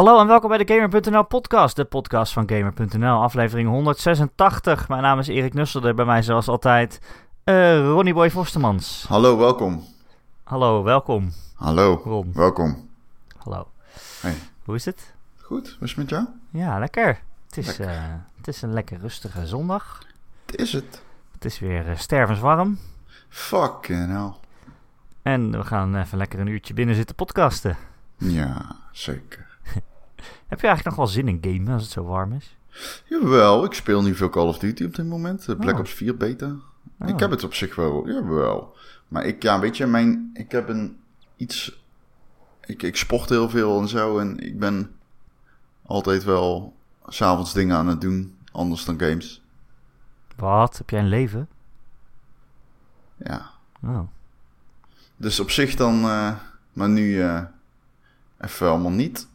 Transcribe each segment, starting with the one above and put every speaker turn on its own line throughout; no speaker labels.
Hallo en welkom bij de Gamer.nl podcast, de podcast van Gamer.nl, aflevering 186. Mijn naam is Erik Nusselder, bij mij zoals altijd uh, Ronnie Boy Forstemans.
Hallo, welkom.
Hallo, welkom.
Hallo,
Ron.
welkom.
Hallo.
Hey.
Hoe is het?
Goed, hoe is het met jou?
Ja, lekker. Het is,
Lekker.
eh, het is een lekker rustige zondag.
Het is het.
Het is weer eh, stervenswarm.
Fucking hell.
En we gaan even lekker een uurtje binnen zitten podcasten.
Ja, zeker.
Heb je eigenlijk nog wel zin in gamen als het zo warm is?
Jawel, ik speel niet veel Call of Duty op dit moment. De Black
Oh.
Ops 4 beta.
Oh.
Ik heb het op zich wel, jawel. Maar ik, ja, weet je, mijn, ik heb een iets... Ik, ik sport heel veel en zo en ik ben altijd wel s'avonds dingen aan het doen, anders dan games.
Wat? Heb jij een leven?
Ja.
Oh.
Dus op zich dan, eh, maar nu eh, even allemaal niet.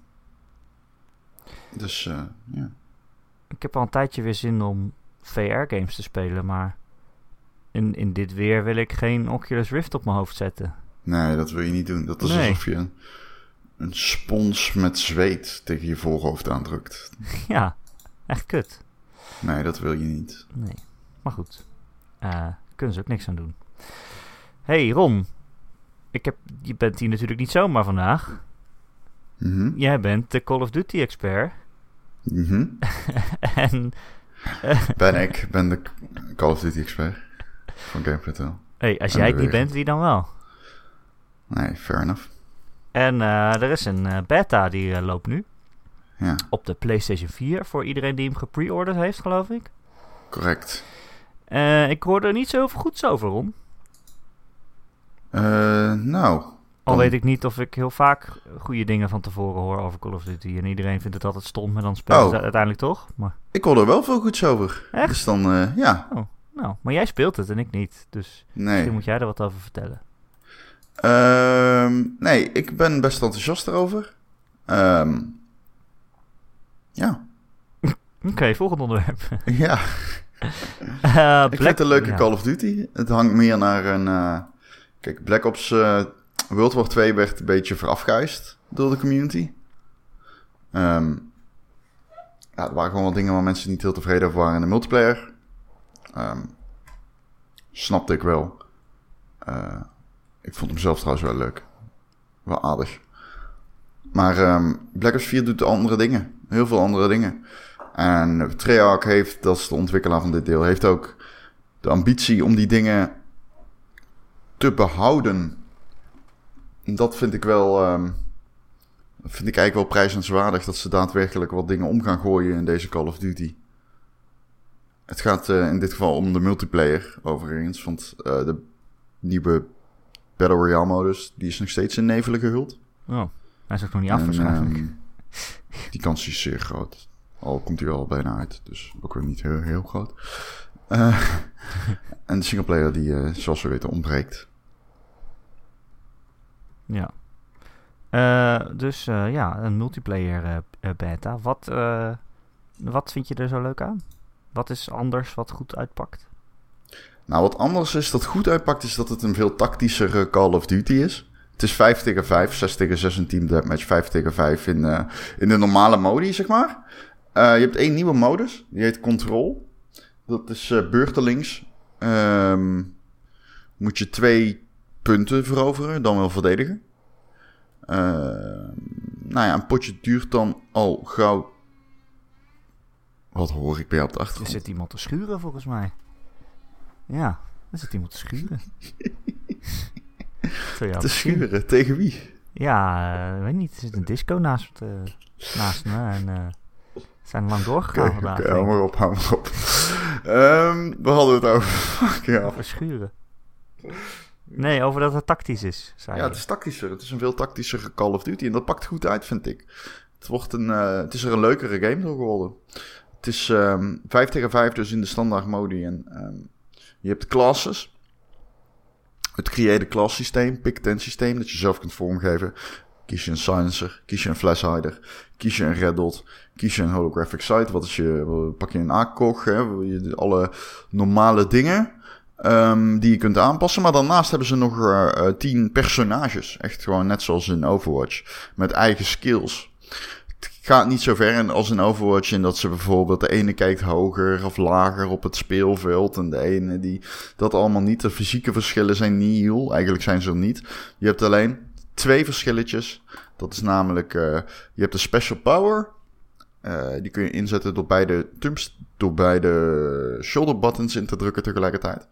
Dus eh, ja.
Ik heb al een tijdje weer zin om VR-games te spelen, maar in, in dit weer wil ik geen Oculus Rift op mijn hoofd zetten.
Nee, dat wil je niet doen. Dat is
Nee.
alsof je een, een spons met zweet tegen je voorhoofd aandrukt.
ja, echt kut.
Nee, dat wil je niet.
Nee, maar goed. Eh kunnen ze ook niks aan doen. Hey Ron, ik heb, je bent hier natuurlijk niet zomaar vandaag.
Mhm.
Jij bent de Call of Duty expert.
Mhm.
en
Ben ik, ben de Call of Duty expert van Game.nl.
hey, als
En
jij het niet bent, wie dan wel?
Nee, fair enough.
En eh, er is een eh, beta die eh, loopt nu
Ja,
op de PlayStation 4 voor iedereen die hem gepre-orderd heeft, geloof ik.
correct.
Eh, ik hoorde er niet zo veel goeds over.
Eh, nou,
Al weet ik niet of ik heel vaak goede dingen van tevoren hoor over Call of Duty. En iedereen vindt het altijd stom, en dan spelen ze
Oh.
het uiteindelijk toch. Maar,
ik hoor er wel veel goeds over.
Echt?
Dus dan, eh, ja,
nou, maar jij speelt het en ik niet. Dus
nee.
misschien moet jij er wat over vertellen.
Ehm, nee, ik ben best enthousiast erover. Ehm, ja,
Oké, volgende onderwerp.
ja.
Eh,
Ik vind het een leuke
ja.
Call of Duty. Het hangt meer naar een... eh, kijk, Black Ops World War 2 werd een beetje verafgeist door de community. Ehm, er waren gewoon wat dingen waar mensen niet heel tevreden over waren in de multiplayer. Ehm, snapte ik wel. Eh, ik vond hem zelf trouwens wel leuk. Wel aardig. Maar ehm, Black Ops 4 doet andere dingen. Heel veel andere dingen. En Treyarch heeft, dat is de ontwikkelaar van dit deel, heeft ook de ambitie om die dingen te behouden. Dat vind ik wel, ehm, dat vind ik eigenlijk wel prijzenswaardig dat ze daadwerkelijk wat dingen om gaan gooien in deze Call of Duty. Het gaat eh, in dit geval om de multiplayer, overigens, want eh, de nieuwe Battle Royale modus, die is nog steeds in nevelen gehuld.
Oh, hij is ook nog niet af
En,
waarschijnlijk.
ehm, die kans is zeer groot. Al komt hij wel bijna uit, dus ook weer niet heel, heel groot. Eh, en de singleplayer die, zoals we weten, ontbreekt.
Ja. Eh, dus eh, ja, een multiplayer eh, beta. Wat, wat vind je er zo leuk aan? Wat is anders wat goed uitpakt?
Nou, wat anders is dat goed uitpakt, is dat het een veel tactischere Call of Duty is. Het is 5 tegen 5, 6 tegen 6 een team deathmatch, 5 tegen 5 in, in de normale modi, zeg maar. Je hebt één nieuwe modus, die heet Control. Dat is eh, beurtelings. Ehm, moet je twee punten veroveren, dan wel verdedigen. Ehm, nou ja, een potje duurt dan al gauw... Wat hoor ik bij jou op de
Er
achtergrond?
zit iemand te schuren volgens mij. Ja, er zit iemand te schuren.
Te schuren, tegen wie?
Ja, eh, weet niet. Er zit een disco naast, eh, naast me. En eh, zijn lang doorgegaan
Oké,
vandaag.
oké, hou
ik.
maar op, hou maar op. Ehm, we hadden het over. Fuck ja.
Over schuren. Nee, over dat het tactisch is, zei
ja, het is tactischer. Het is een veel tactischere Call of Duty. En dat pakt goed uit, vind ik. Het, wordt een, eh, het is er een leukere game door geworden. Het is ehm 5 tegen 5 dus in de standaard modi. En ehm, je hebt classes. Het creëerde class systeem, pick 10 systeem, dat je zelf kunt vormgeven. Kies je een silencer, kies je een flashhider, kies je een red dot, kies je een holographic sight. Wat is je, pak je een ACOG, hè, je- alle normale dingen ehm, die je kunt aanpassen. Maar daarnaast hebben ze nog eh, eh, 10 personages. Echt gewoon net zoals in Overwatch. Met eigen skills. Het gaat niet zo ver als in Overwatch in dat ze bijvoorbeeld de ene kijkt hoger of lager op het speelveld en de ene die dat allemaal niet. De fysieke verschillen zijn nihil. Eigenlijk zijn ze er niet. Je hebt alleen twee verschilletjes. Dat is namelijk, uh, je hebt de special power. Die kun je inzetten door beide door beide shoulder buttons in te drukken tegelijkertijd.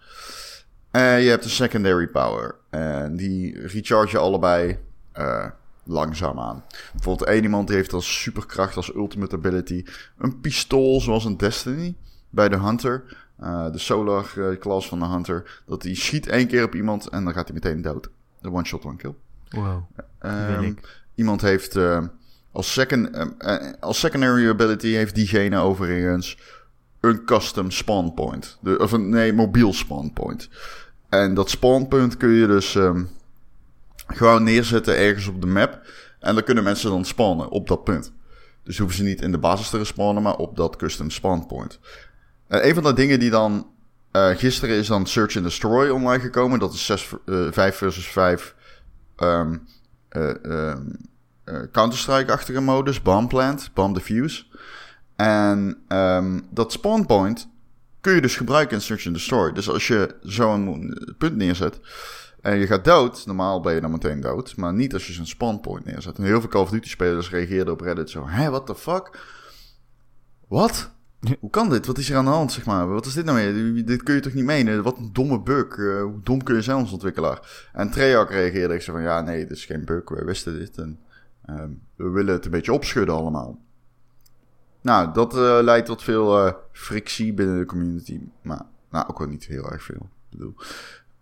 En je hebt de secondary power. En die recharge je allebei uh, langzaam aan. Bijvoorbeeld één iemand die heeft als superkracht, als ultimate ability, een pistool zoals een Destiny bij de Hunter. Uh, de solar class van de Hunter. Dat die schiet één keer op iemand en dan gaat hij meteen dood. De one shot, one kill.
Wow.
Um, iemand heeft uh, als, second, als secondary ability heeft diegene overigens een custom spawn point. De, of een, nee, mobiel spawn point. En dat spawn point kun je dus um, gewoon neerzetten ergens op de map. En dan kunnen mensen dan spawnen op dat punt. Dus hoeven ze niet in de basis te respawnen, maar op dat custom spawn point. En een van de dingen die dan... Uh, gisteren is dan Search and Destroy online gekomen. Dat is 6, uh, 5 versus 5 um, uh, um, uh, Counter-Strike-achtige modus, Bomb Plant, Bomb Defuse. En um, dat spawn point kun je dus gebruiken in Search and Destroy. Dus als je zo'n punt neerzet en je gaat dood, normaal ben je dan meteen dood, maar niet als je zo'n spawn point neerzet. En heel veel Call of Duty spelers reageerden op Reddit zo, hé, what the fuck? Wat? Hoe kan dit? Wat is er aan de hand, zeg maar? Wat is dit nou weer? Dit kun je toch niet menen? Wat een domme bug. Uh, hoe dom kun je zijn als ontwikkelaar? En Treyarch reageerde ik zo van, ja, nee, dit is geen bug. We wisten dit en um, we willen het een beetje opschudden allemaal. Nou, dat uh, leidt tot veel uh, frictie binnen de community. Maar nou, ook wel niet heel erg veel. Ik bedoel.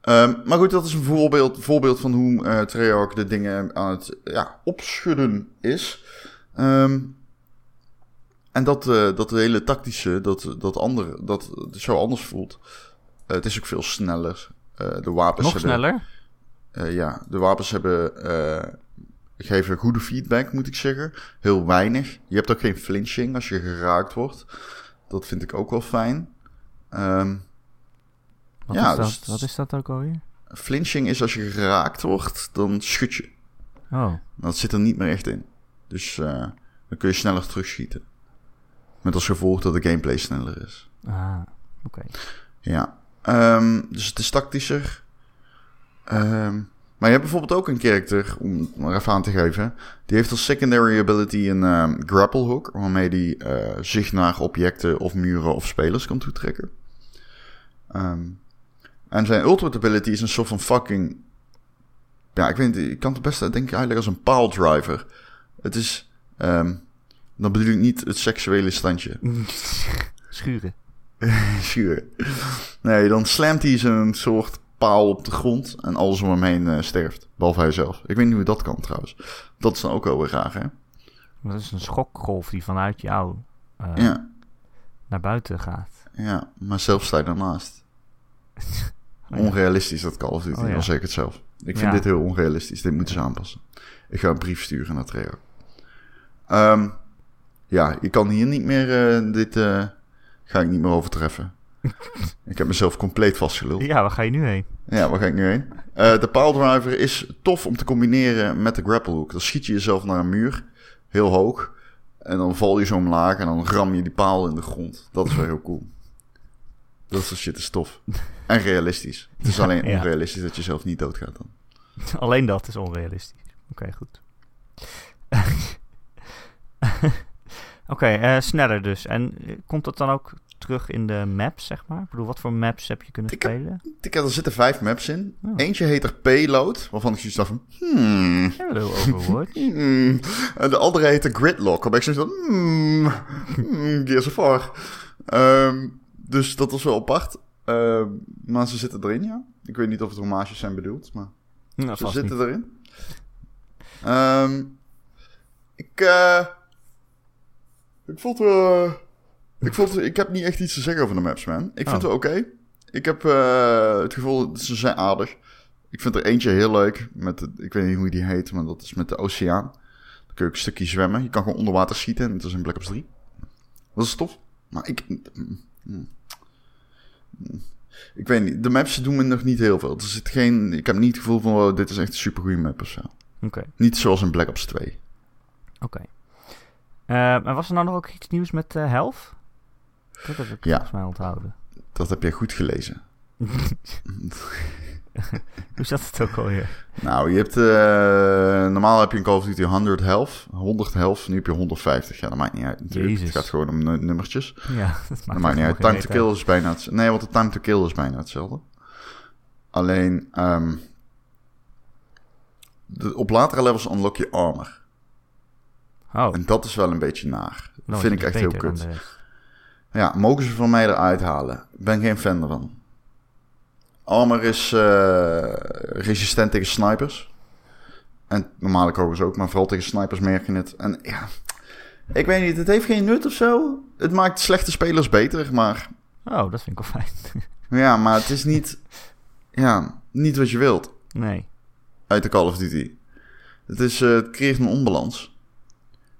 Um, maar goed, dat is een voorbeeld, voorbeeld van hoe uh, Treyarch de dingen aan het ja, opschudden is. Um, en dat, dat hele tactische, dat, dat, andere, dat het zo anders voelt. Het is ook veel sneller. De wapens
Nog
hebben,
sneller?
ja, de wapens hebben, geven goede feedback, moet ik zeggen. Heel weinig. Je hebt ook geen flinching als je geraakt wordt. Dat vind ik ook wel fijn. Um,
Wat, ja, is dat? Dus, Wat is dat ook alweer?
Flinching is als je geraakt wordt, dan schud je.
Oh.
Dat zit er niet meer echt in. Dus dan kun je sneller terugschieten. Met als gevolg dat de gameplay sneller is.
Ah, oké. Okay.
Ja. Um, dus het is tactischer. Um, maar je hebt bijvoorbeeld ook een character, om maar even aan te geven. Die heeft als secondary ability een um, grapple hook. Waarmee die uh, zich naar objecten of muren of spelers kan toetrekken. en zijn ultimate ability is een soort van fucking... Ja, ik weet niet, ik kan het best denk ik eigenlijk als een pile driver. Het is... Dan bedoel ik niet het seksuele standje.
Schuren.
Schuren. Nee, dan slamt hij zo'n soort paal op de grond en alles om hem heen uh, sterft. Behalve hij zelf. Ik weet niet hoe dat kan trouwens. Dat is dan ook wel weer raar, hè?
Dat is een schokgolf die vanuit jou uh,
ja.
naar buiten gaat.
Ja, maar zelf sta je daarnaast. oh, onrealistisch dat Call of Duty, oh, ja. al zeg ik het zelf. Ik vind dit heel onrealistisch. Dit moeten ze aanpassen. Ik ga een brief sturen naar Treo. Um, ja, je kan hier niet meer, uh, dit ga ik niet meer overtreffen. ik heb mezelf compleet vastgeluld.
Ja, waar ga je nu heen?
Ja, waar ga ik nu heen? Uh, de piledriver is tof om te combineren met de grapple hook. Dan schiet je jezelf naar een muur, heel hoog. En dan val je zo omlaag en dan ram je die paal in de grond. Dat is wel heel cool. Dat soort shit is tof. En realistisch. Het is alleen ja. onrealistisch dat je zelf niet doodgaat dan.
Alleen dat is onrealistisch. Oké, okay, goed. Oké, okay, uh, sneller dus. En komt dat dan ook terug in de maps, zeg maar? Ik bedoel, wat voor maps heb je kunnen
ik
spelen?
Heb, ik heb, er zitten vijf maps in. Oh. Eentje heet er Payload, waarvan ik zoiets dacht van... Hmm.
Hello, Overwatch.
hmm. En de andere heet er Gridlock, waarbij ik zoiets van... Hmm. hmm Gears of War. Um, dus dat was wel apart. Uh, maar ze zitten erin, ja. Ik weet niet of het hommages zijn bedoeld, maar...
Nou,
ze zitten niet. erin. Um, ik... Uh, ik vond uh, ik vond ik heb niet echt iets te zeggen over de maps, man. Ik vind oh. het oké. Okay. Ik heb uh, het gevoel dat ze zijn aardig. Ik vind er eentje heel leuk. Met de, ik weet niet hoe die heet, maar dat is met de oceaan. Dan kun je ook een stukje zwemmen. Je kan gewoon onder water schieten. En het is in Black Ops 3. Dat is tof. Maar ik... Ik weet niet. De maps doen me nog niet heel veel. Er zit geen, ik heb niet het gevoel van... Oh, dit is echt een super goede map of zo.
Okay.
Niet zoals in Black Ops 2.
Oké. Okay. Eh, en was er nou nog ook iets nieuws met eh Health? Dat heb ik
Ja.
volgens mij onthouden.
Dat heb je goed gelezen.
Hoe zat het ook alweer?
Nou, je hebt... eh, normaal heb je in Call of Duty 100 health. 100 health, nu heb je 150. Ja, dat maakt niet uit natuurlijk.
Jezus.
Het gaat gewoon om nu- nummertjes.
Ja, dat
Dat
maakt,
niet uit. Time to kill is bijna hetzelfde. Nee, want de time to kill is bijna hetzelfde. Alleen, ehm, de, op latere levels unlock je armor.
Oh,
En dat is wel een beetje naar. Dat vind ik echt heel kut. Ja, mogen ze van mij eruit halen? Ik ben geen fan ervan. Armor is eh, resistent tegen snipers. En normale kogels ook, maar vooral tegen snipers merk je het. En ja, ik weet niet, het heeft geen nut of zo. Het maakt slechte spelers beter, maar
Oh, dat vind ik wel fijn.
ja, maar het is niet, ja, niet wat je wilt
nee.
uit de Call of Duty. Het, is, eh, het creëert een onbalans.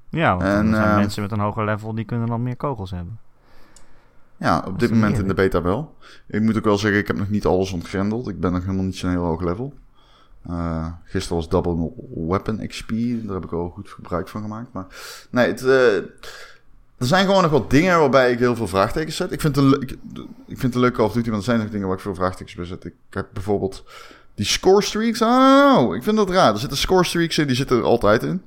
Ja, want
En,
er zijn
eh,
mensen met een hoger level die kunnen dan meer kogels hebben.
Ja, op dit moment in de beta wel. Ik moet ook wel zeggen, ik heb nog niet alles ontgrendeld. Ik ben nog helemaal niet zo'n heel hoog level. Eh, gisteren was Double Weapon XP. Daar heb ik wel goed gebruik van gemaakt. Maar nee, het, eh, er zijn gewoon nog wat dingen waarbij ik heel veel vraagtekens zet. Ik vind het een, ik, ik vind het Call of Duty, maar er zijn nog dingen waar ik veel vraagtekens bij zet. Ik heb bijvoorbeeld die score streaks. I don't know. Ik vind dat raar. Er zitten score streaks in, die zitten er altijd in.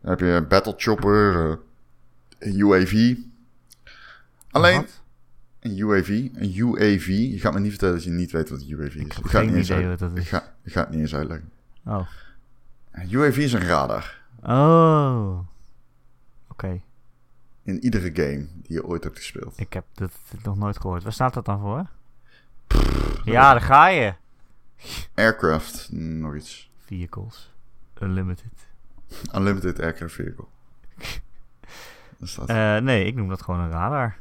Dan heb je Battle Chopper, eh, UAV. Alleen,
Wat?
een UAV, een UAV. Je gaat me niet vertellen dat je niet weet wat een UAV is.
Ik
ga het niet eens uit-
dat
Ik ga, ik ga het niet eens uitleggen.
Oh.
Een UAV is een radar.
Oh. Oké.
In iedere game die je ooit hebt gespeeld.
Ik heb dit nog nooit gehoord. Waar staat dat dan voor? Ja, daar ga je.
Aircraft, nog iets.
Vehicles. Unlimited.
Unlimited Aircraft Vehicle. Dat.
Eh, nee, ik noem dat gewoon een radar.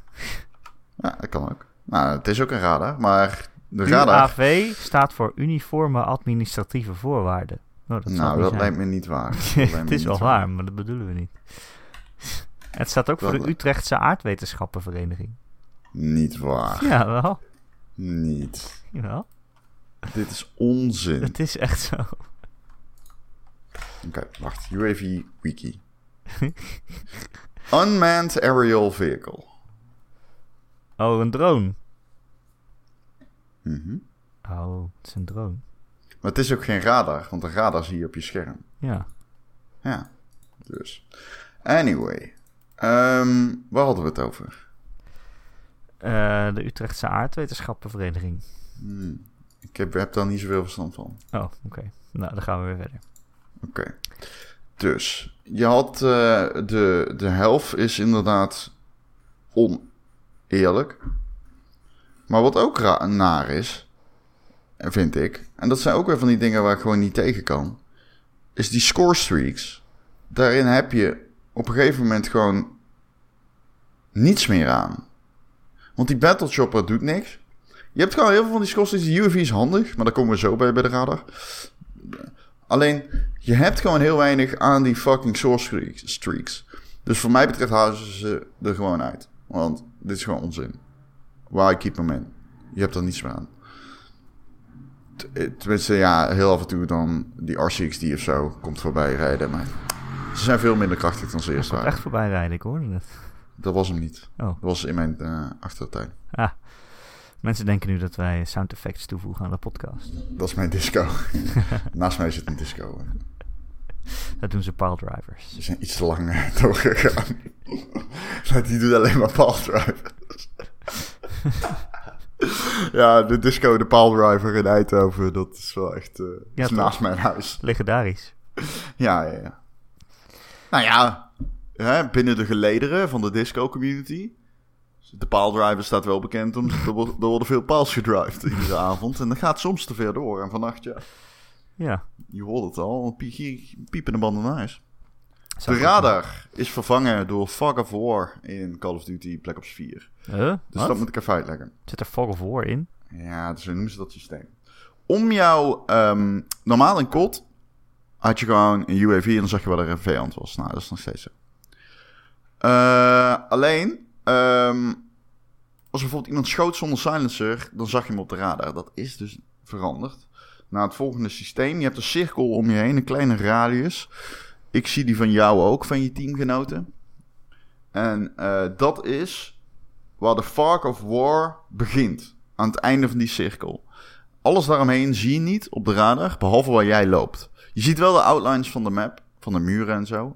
Ja, dat kan ook. Nou, het is ook een radar, maar de radar...
UAV staat voor Uniforme Administratieve Voorwaarden. Oh, dat
nou, dat
zijn.
lijkt me niet waar.
Het is wel waar, maar dat bedoelen we niet. Het staat ook voor de Utrechtse Aardwetenschappenvereniging.
Niet waar.
Ja, wel.
Niet.
Jawel.
Dit is onzin.
Het is echt zo.
Oké, wacht. UAV Wiki. Unmanned Aerial Vehicle.
Oh, een drone.
Mhm.
Oh, het is een drone.
Maar het is ook geen radar, want een radar zie je op je scherm.
Ja.
Ja, dus. Anyway, ehm, waar hadden we het over?
Eh, de Utrechtse Aardwetenschappenvereniging.
Hmm, ik heb, heb daar niet zoveel verstand van.
Oh, oké. Nou, dan gaan we weer verder.
Oké. Dus, je had eh, de, de helft is inderdaad oneerlijk. Maar wat ook naar is, vind ik, en dat zijn ook weer van die dingen waar ik gewoon niet tegen kan, is die score streaks. Daarin heb je op een gegeven moment gewoon niets meer aan. Want die Battle Chopper doet niks. Je hebt gewoon heel veel van die score streaks. De UAV is handig, maar daar komen we zo bij bij de radar. Alleen, je hebt gewoon heel weinig aan die fucking source streaks. Dus voor mij betreft ze ze er gewoon uit. Want dit is gewoon onzin. Why keep them in? Je hebt er niets meer aan. Eh, Tenminste, ja, heel af en toe dan die R60 of zo komt voorbij rijden. Maar ze zijn veel minder krachtig dan ze eerst waren.
echt voorbij rijden, ik hoorde het.
Dat was hem niet.
Oh.
Dat was in mijn eh achtertuin.
Ah. Mensen denken nu dat wij sound effects toevoegen aan de podcast.
Dat is mijn disco. Naast mij zit een disco.
Dat doen ze piledrivers.
Die zijn iets te lang eh, doorgegaan. Die doet alleen maar Paul drivers. ja, de disco, de Paul driver in Eindhoven, dat is wel echt eh,
Ja,
is naast mijn huis.
Legendarisch.
Ja, ja, ja. Nou ja, hè, binnen de gelederen van de disco community. De paaldriver staat wel bekend om. Er wordt- er worden veel paals gedrived iedere avond. En dat gaat soms te ver door. En vannacht, ja,
Ja.
je hoort het al. Piepende banden.
Zou
De radar is vervangen door Fog of War in Call of Duty Black Ops 4.
doen. Huh?
Dus
Wat?
dat moet ik even uitleggen.
Zit er Fog of War in?
Ja, dus zo noemen ze dat systeem. Om jouw... ehm, normaal in COD had je gewoon een UAV en dan zag je waar er een vijand was. Nou, dat is nog steeds zo. Eh, alleen, ehm, als bijvoorbeeld iemand schoot zonder silencer, dan zag je hem op de radar. Dat is dus veranderd. Naar het volgende systeem. Je hebt een cirkel om je heen, een kleine radius. Ik zie die van jou ook, van je teamgenoten. En eh, dat is waar de Fog of War begint. Aan het einde van die cirkel. Alles daaromheen zie je niet op de radar, behalve waar jij loopt. Je ziet wel de outlines van de map, van de muren en zo.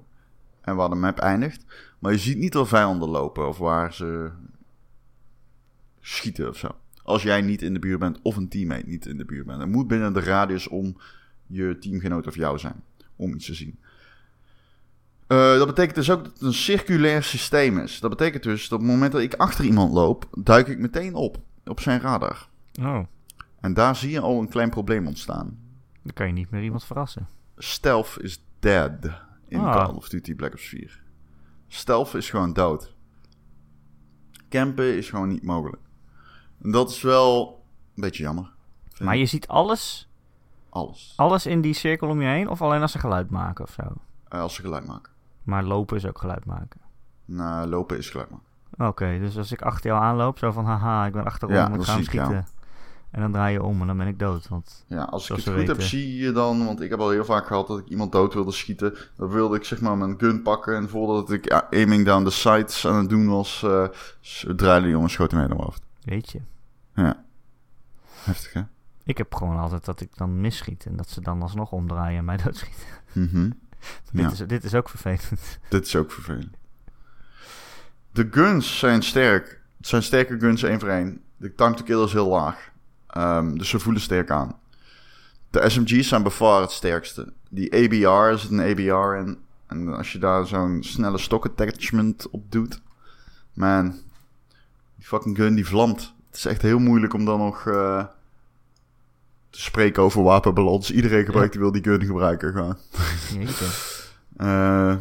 En waar de map eindigt. Maar je ziet niet waar vijanden lopen of waar ze schieten of zo. Als jij niet in de buurt bent of een teammate niet in de buurt bent. Het moet binnen de radius om je teamgenoot of jou zijn. Om iets te zien. Uh, dat betekent dus ook dat het een circulair systeem is. Dat betekent dus dat op het moment dat ik achter iemand loop, duik ik meteen op. Op zijn radar.
Oh.
En daar zie je al een klein probleem ontstaan.
Dan kan je niet meer iemand verrassen.
Stealth is dead in
Ah.
Call of Duty Black Ops 4. Stealth is gewoon dood. Campen is gewoon niet mogelijk. Dat is wel een beetje jammer.
Maar je ziet alles,
Alles.
alles in die cirkel om je heen, of alleen als ze geluid maken of zo?
Eh, als ze geluid maken.
Maar lopen is ook geluid maken.
Nou, lopen is geluid maken.
Oké, dus als ik achter jou aanloop, zo van haha, ik ben achterom,
Ja,
ik ga hem
ik, ja.
schieten. En dan draai je om en dan ben ik dood. Want
Ja, als ik het goed heb, zie je dan... Want ik heb al heel vaak gehad dat ik iemand dood wilde schieten. Dan wilde ik zeg maar mijn gun pakken. En voordat ik aiming down the sights aan het doen was... eh draaide die jongen schoten mij in mijn hoofd.
Weet je,
Ja. Heftig, hè?
ik heb gewoon altijd dat ik dan misschiet. En dat ze dan alsnog omdraaien en mij doodschieten.
Mhm.
Dit,
Ja.
is, dit is ook vervelend.
Dit is ook vervelend. De guns zijn sterk. Het zijn sterke guns één voor één. De time to kill is heel laag. Ehm, dus ze voelen sterk aan. De SMG's zijn bevaar het sterkste. Die ABR is een ABR. En, en als je daar zo'n snelle stock attachment op doet. Man, fucking gun die vlamt. Het is echt heel moeilijk om dan nog eh, te spreken over wapenbalans. Iedereen gebruikt die wil die gun gebruiken gewoon. Eh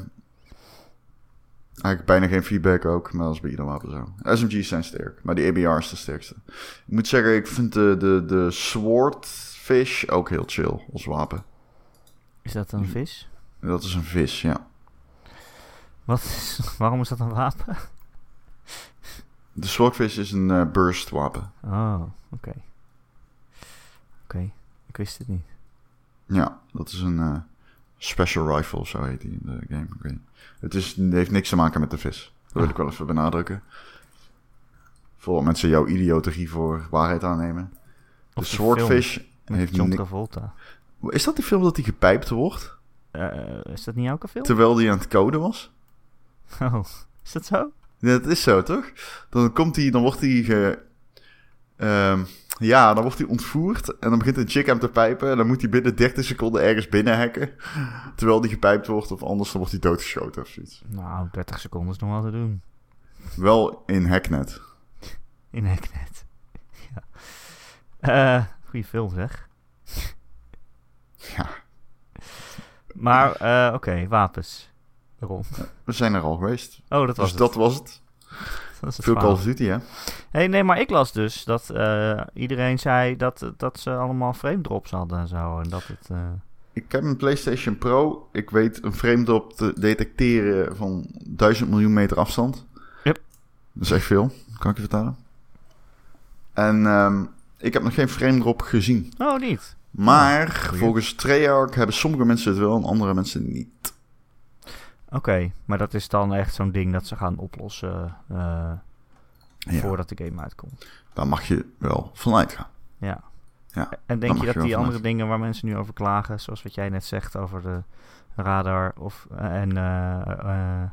eigenlijk bijna geen feedback ook, maar dat is bij ieder wapen zo. SMG's zijn sterk, maar die ABR is de sterkste. Ik moet zeggen, ik vind de, de, de Swordfish ook heel chill als wapen.
Is dat een vis?
Dat is een vis, ja.
Wat is, waarom is dat een wapen?
De Swordfish is een eh, burst wapen.
Oh, oké. Oké, ik wist het niet.
Ja, dat is een eh, special rifle zo heet die in de game. Het, is, het heeft niks te maken met de vis. Dat wil
Ah.
ik wel even benadrukken. Voordat mensen jouw idioterie voor waarheid aannemen. De
Of de
Swordfish heeft
John Travolta.
Is dat die film dat hij gepijpt wordt?
Eh, is dat niet elke film?
Terwijl hij aan het coden was?
Oh, is dat zo?
Ja, dat is zo, toch? Dan komt hij, dan wordt hij ge... ehm, ja, dan wordt hij ontvoerd en dan begint een chick hem te pijpen en dan moet hij binnen 30 seconden ergens binnen hacken. Terwijl hij gepijpt wordt of anders dan wordt hij doodgeschoten of zoiets.
Nou, 30 seconden is nog wel te doen.
Wel in Hacknet.
In Hacknet. ja. Eh, goeie film zeg.
Ja,
Maar, eh, oké, wapens.
We zijn er al geweest.
Oh, dat was
Dus
het.
dat was het.
Dat is het
Veel Call of Duty, hè?
hey, nee, maar ik las dus dat eh, iedereen zei dat, dat ze allemaal frame drops hadden en zo. En dat het... eh,
Ik heb een PlayStation Pro. Ik weet een frame drop te detecteren van 1000 miljoen meter afstand.
Yep.
Dat is echt veel, kan ik je vertellen. En ehm, ik heb nog geen frame drop gezien.
Oh, niet.
Maar volgens Treyarch hebben sommige mensen het wel en andere mensen niet.
Oké, maar dat is dan echt zo'n ding dat ze gaan oplossen eh,
Ja,
voordat de game uitkomt.
daar mag je wel vanuit gaan.
Ja.
Ja,
En denk je dat die andere dingen waar mensen nu over klagen, zoals wat jij net zegt over de radar of, en eh, eh,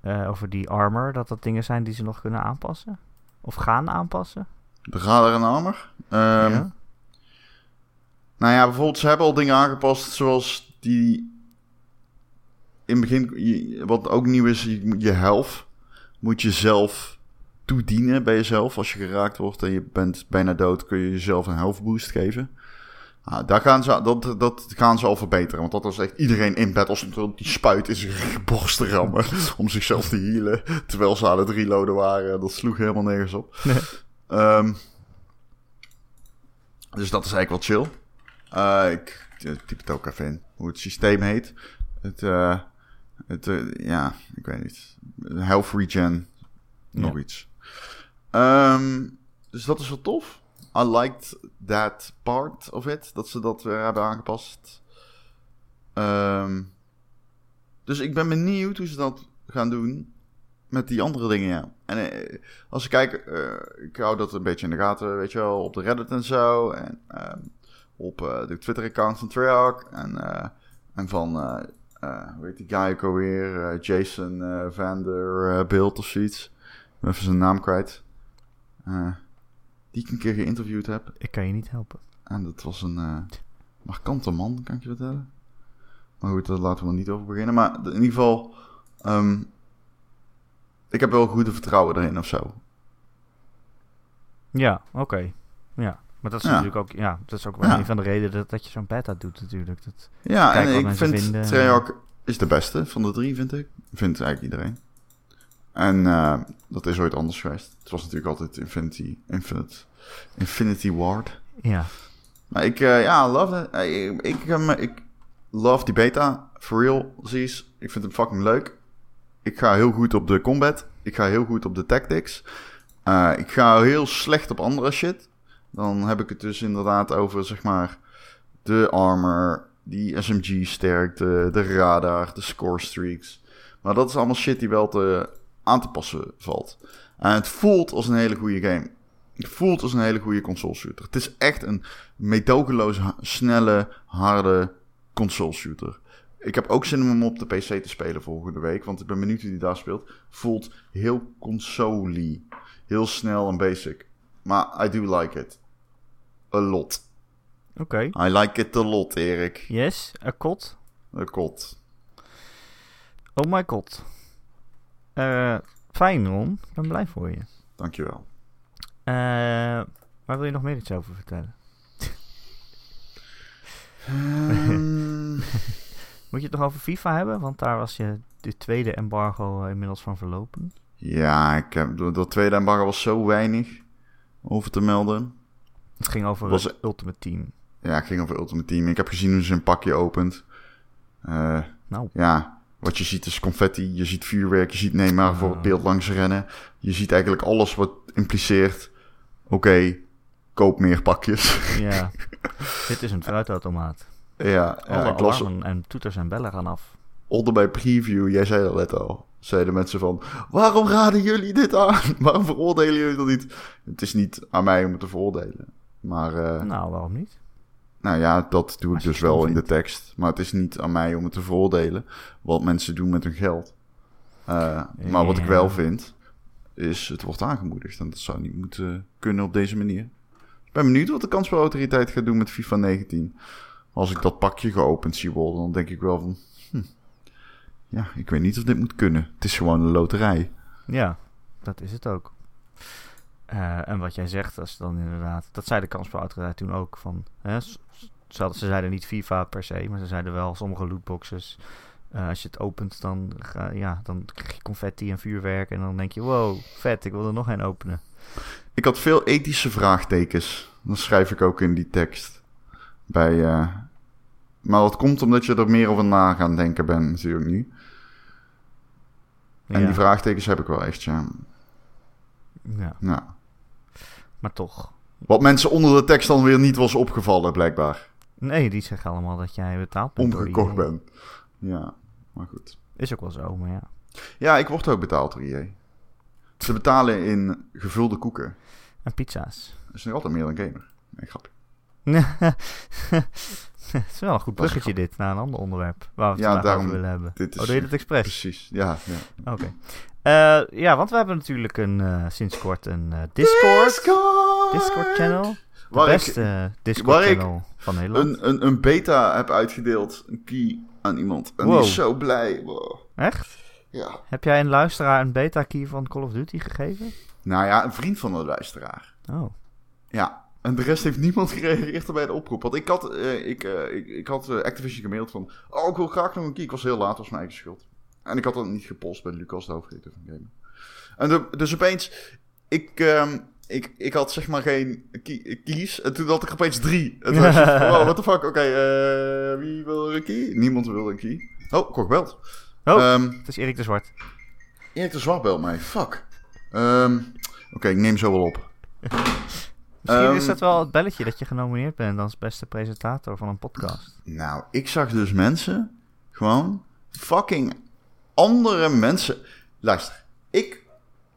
eh, over die armor, dat dat dingen zijn die ze nog kunnen aanpassen? Of gaan aanpassen?
De radar en armor. Ehm,
ja?
Nou ja, bijvoorbeeld, ze hebben al dingen aangepast zoals die. In het begin, wat ook nieuw is, je, je moet je zelf toedienen bij jezelf. Als je geraakt wordt en je bent bijna dood, kun je jezelf een health boost geven. Ah, daar gaan ze, dat, dat gaan ze al verbeteren. Want dat was echt iedereen in bed als die spuit in zijn borst te rammen. om zichzelf te healen. Terwijl ze aan het reloaden waren. Dat sloeg helemaal nergens op.
Nee.
Ehm, dus dat is eigenlijk wel chill. Eh, ik typ het ook even in. Hoe het systeem heet. Het, eh, het eh, ja, ik weet niet. Health regen. Nog
Ja.
iets. Ehm, dus dat is wel tof. I liked that part of it. Dat ze dat weer hebben aangepast. Ehm, dus ik ben benieuwd hoe ze dat gaan doen. met die andere dingen, ja. En eh, als ik kijk, eh, ik hou dat een beetje in de gaten, weet je wel, op de Reddit en zo. En ehm, op de Twitter-account van Treyarch. En, eh, en van, hoe heet die guy ook alweer? Eh, Jason eh Vanderbilt of zoiets. Ik ben even zijn naam kwijt. Eh, die ik een keer geïnterviewd heb.
Ik kan je niet helpen.
En dat was een eh, markante man, kan ik je vertellen. Maar goed, daar laten we niet over beginnen. Maar in ieder geval, ehm, ik heb wel goede vertrouwen erin of zo.
Ja, oké. Ja. Maar dat is
Ja.
natuurlijk ook, ja, dat is ook wel
Ja.
een van de redenen dat, dat je zo'n beta doet natuurlijk. Dat,
Ja, en ik vind
vinden.
Treyarch is de beste van de drie, vind ik. Vindt eigenlijk iedereen. En eh, dat is ooit anders geweest. Het was natuurlijk altijd Infinity, Infinite, Infinity Ward.
ja,
Maar ik, eh, ja, love it. Eh, Ik, ik, ik love die beta. For real, precies. Ik vind hem fucking leuk. Ik ga heel goed op de combat. Ik ga heel goed op de tactics. Ik ga heel slecht op andere shit. Dan heb ik het dus inderdaad over, zeg maar, de armor, die SMG-sterkte, de radar, de score streaks. Maar dat is allemaal shit die wel te, aan te passen valt. En het voelt als een hele goede game. Het voelt als een hele goede console shooter. Het is echt een meedogenloos, ha- snelle, harde console shooter. Ik heb ook zin om hem op de PC te spelen volgende week. Want ik ben benieuwd die daar speelt. Voelt heel console Heel snel en basic. Maar I do like it. A lot.
oké.
I like it a lot, Erik.
Yes, a kot.
A kot.
Oh my god. Eh, fijn, Ron. Ik ben blij voor je.
Dankjewel.
Eh, waar wil je nog meer iets over vertellen?
Ehm,
Moet je het nog over FIFA hebben? Want daar was je de tweede embargo eh, inmiddels van verlopen.
ja, ik heb, dat tweede embargo was zo weinig over te melden.
Het ging over
Was-
het Ultimate Team.
Ja, het ging over Ultimate Team. Ik heb gezien hoe ze een pakje opent. Eh,
Nou,
ja, wat je ziet is confetti, je ziet vuurwerk, je ziet Neymar voor het
Ah.
beeld langs rennen. Je ziet eigenlijk alles wat impliceert, oké, koop meer pakjes.
ja. Dit is een fruitautomaat.
ja, ja
Alle
ik las
en toeters en bellen gaan af.
Onder bij preview, jij zei dat net al, zeiden mensen van, waarom raden jullie dit aan? waarom veroordelen jullie dat niet? Het is niet aan mij om het te veroordelen. Maar eh,
Nou, waarom niet?
Nou ja, dat doe ik dus wel in de tekst. Maar het is niet aan mij om het te veroordelen wat mensen doen met hun geld. Eh, maar wat ik wel vind, is het wordt aangemoedigd. En dat zou niet moeten kunnen op deze manier. Ik ben benieuwd wat de kansspelautoriteit gaat doen met FIFA 19. Als ik dat pakje geopend zie worden, dan denk ik wel van... Ja, ik weet niet of dit moet kunnen. Het is gewoon een loterij.
Ja, dat is het ook. Eh, en wat jij zegt, dat is dan inderdaad... Dat zei de kansspelautoriteit toen ook. Van, hè, ze zeiden niet FIFA per se, maar ze zeiden wel sommige lootboxes... eh, als je het opent, dan, ga, ja, dan krijg je confetti en vuurwerk. En dan denk je, wow, vet, ik wil er nog een openen.
Ik had veel ethische vraagtekens. Dat schrijf ik ook in die tekst. Bij, eh, Maar dat komt omdat je er meer over na gaan denken bent natuurlijk nu. En
ja,
die vraagtekens heb ik wel echt, ja.
ja, maar toch.
Wat mensen onder de tekst dan weer niet was opgevallen, blijkbaar.
Nee, die zeggen allemaal dat jij betaald bent.
Omgekocht
EA.
ben. Ja, maar goed.
Is ook wel zo, maar ja.
Ja, ik word ook betaald door EA. Ze betalen in gevulde koeken.
En pizza's.
Dat is nog altijd meer dan gamer. Nee, grapje.
het is wel een goed bruggetje dit, naar een ander onderwerp. Waar we het
Ja, daarom-
over willen hebben.
dit is-
oh, doe je dat expres?
Precies, ja. ja.
Oké. Eh, ja, want we hebben natuurlijk een, eh, sinds kort een eh, Discord.
Discord!
Discord channel. De
Waar
beste Discord channel van Nederland.
een, een, een beta heb uitgedeeld, een key aan iemand. En
Wow.
die is zo blij. Wow.
Echt?
Ja.
Heb jij een luisteraar een beta key van Call of Duty gegeven?
Nou ja, een vriend van de luisteraar.
Oh.
Ja. En de rest heeft niemand gereageerd bij de oproep. Want ik had, eh, ik, eh, ik, ik had eh, Activision gemaild van... Oh, ik wil graag nog een key. Ik was heel laat, was mijn eigen schuld. En ik had dat niet gepost bij Lucas, de hoofdredacteur van Gamer. En de- dus opeens... Ik, ehm, ik, ik had zeg maar geen key- keys. En toen had ik opeens drie. En toen ik wow, what the fuck. Oké, wie wil een key? Niemand wilde een key. Oh, ik word gebeld.
Oh,
Ehm,
het is Erik de Zwart.
Erik de Zwart belt mij. Fuck. Ehm, Oké, ik neem zo wel op.
Misschien
Ehm,
is dat wel het belletje dat je genomineerd bent als beste presentator van een podcast.
Nou, ik zag dus mensen gewoon fucking andere mensen. Luister, ik